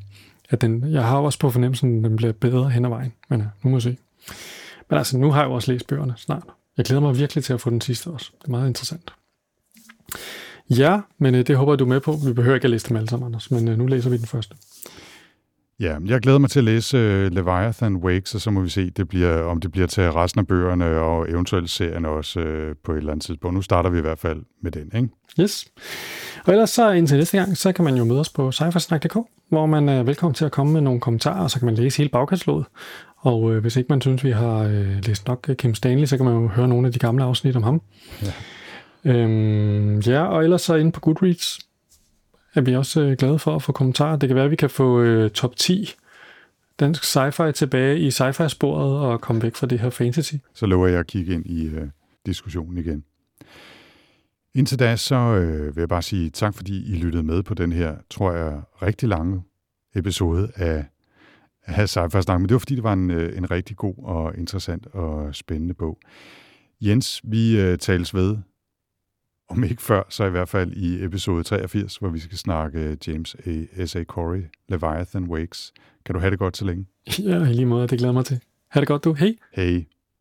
at den, jeg har også på fornemmelsen, at den bliver bedre hen ad vejen. Men ja, nu må vi se. Men altså, nu har jeg jo også læst bøgerne snart. Jeg glæder mig virkelig til at få den sidste også. Det er meget interessant. Ja, men øh, det håber jeg, du er med på. Vi behøver ikke at læse dem alle sammen, Anders, men øh, nu læser vi den første. Ja, jeg glæder mig til at læse Leviathan Wakes, og så må vi se, det bliver, om det bliver til resten af bøgerne og eventuelt serien også på et eller andet tidspunkt. Nu starter vi i hvert fald med den, ikke? Yes. Og ellers så indtil næste gang, så kan man jo møde os på cyfersnak.dk, hvor man er velkommen til at komme med nogle kommentarer, så kan man læse hele bagkataloget. Og øh, hvis ikke man synes, vi har øh, læst nok Kim Stanley, så kan man jo høre nogle af de gamle afsnit om ham. Ja. Øhm, ja, og ellers så inde på Goodreads er vi også øh, glade for at få kommentarer. Det kan være, at vi kan få øh, top 10 dansk sci-fi tilbage i sci-fi-sporet og komme væk fra det her fantasy. Så lover jeg at kigge ind i uh, diskussionen igen. Indtil da, så øh, vil jeg bare sige tak, fordi I lyttede med på den her, tror jeg, rigtig lange episode af, af Sci-Fi Snak. Men det var, fordi det var en, øh, en rigtig god og interessant og spændende bog. Jens, vi øh, tales ved om ikke før, så i hvert fald i episode 83, hvor vi skal snakke James A. S.A. Corey, Leviathan Wakes. Kan du have det godt så længe? Ja, i lige måde, det glæder mig til. Ha' det godt du. Hej! Hej.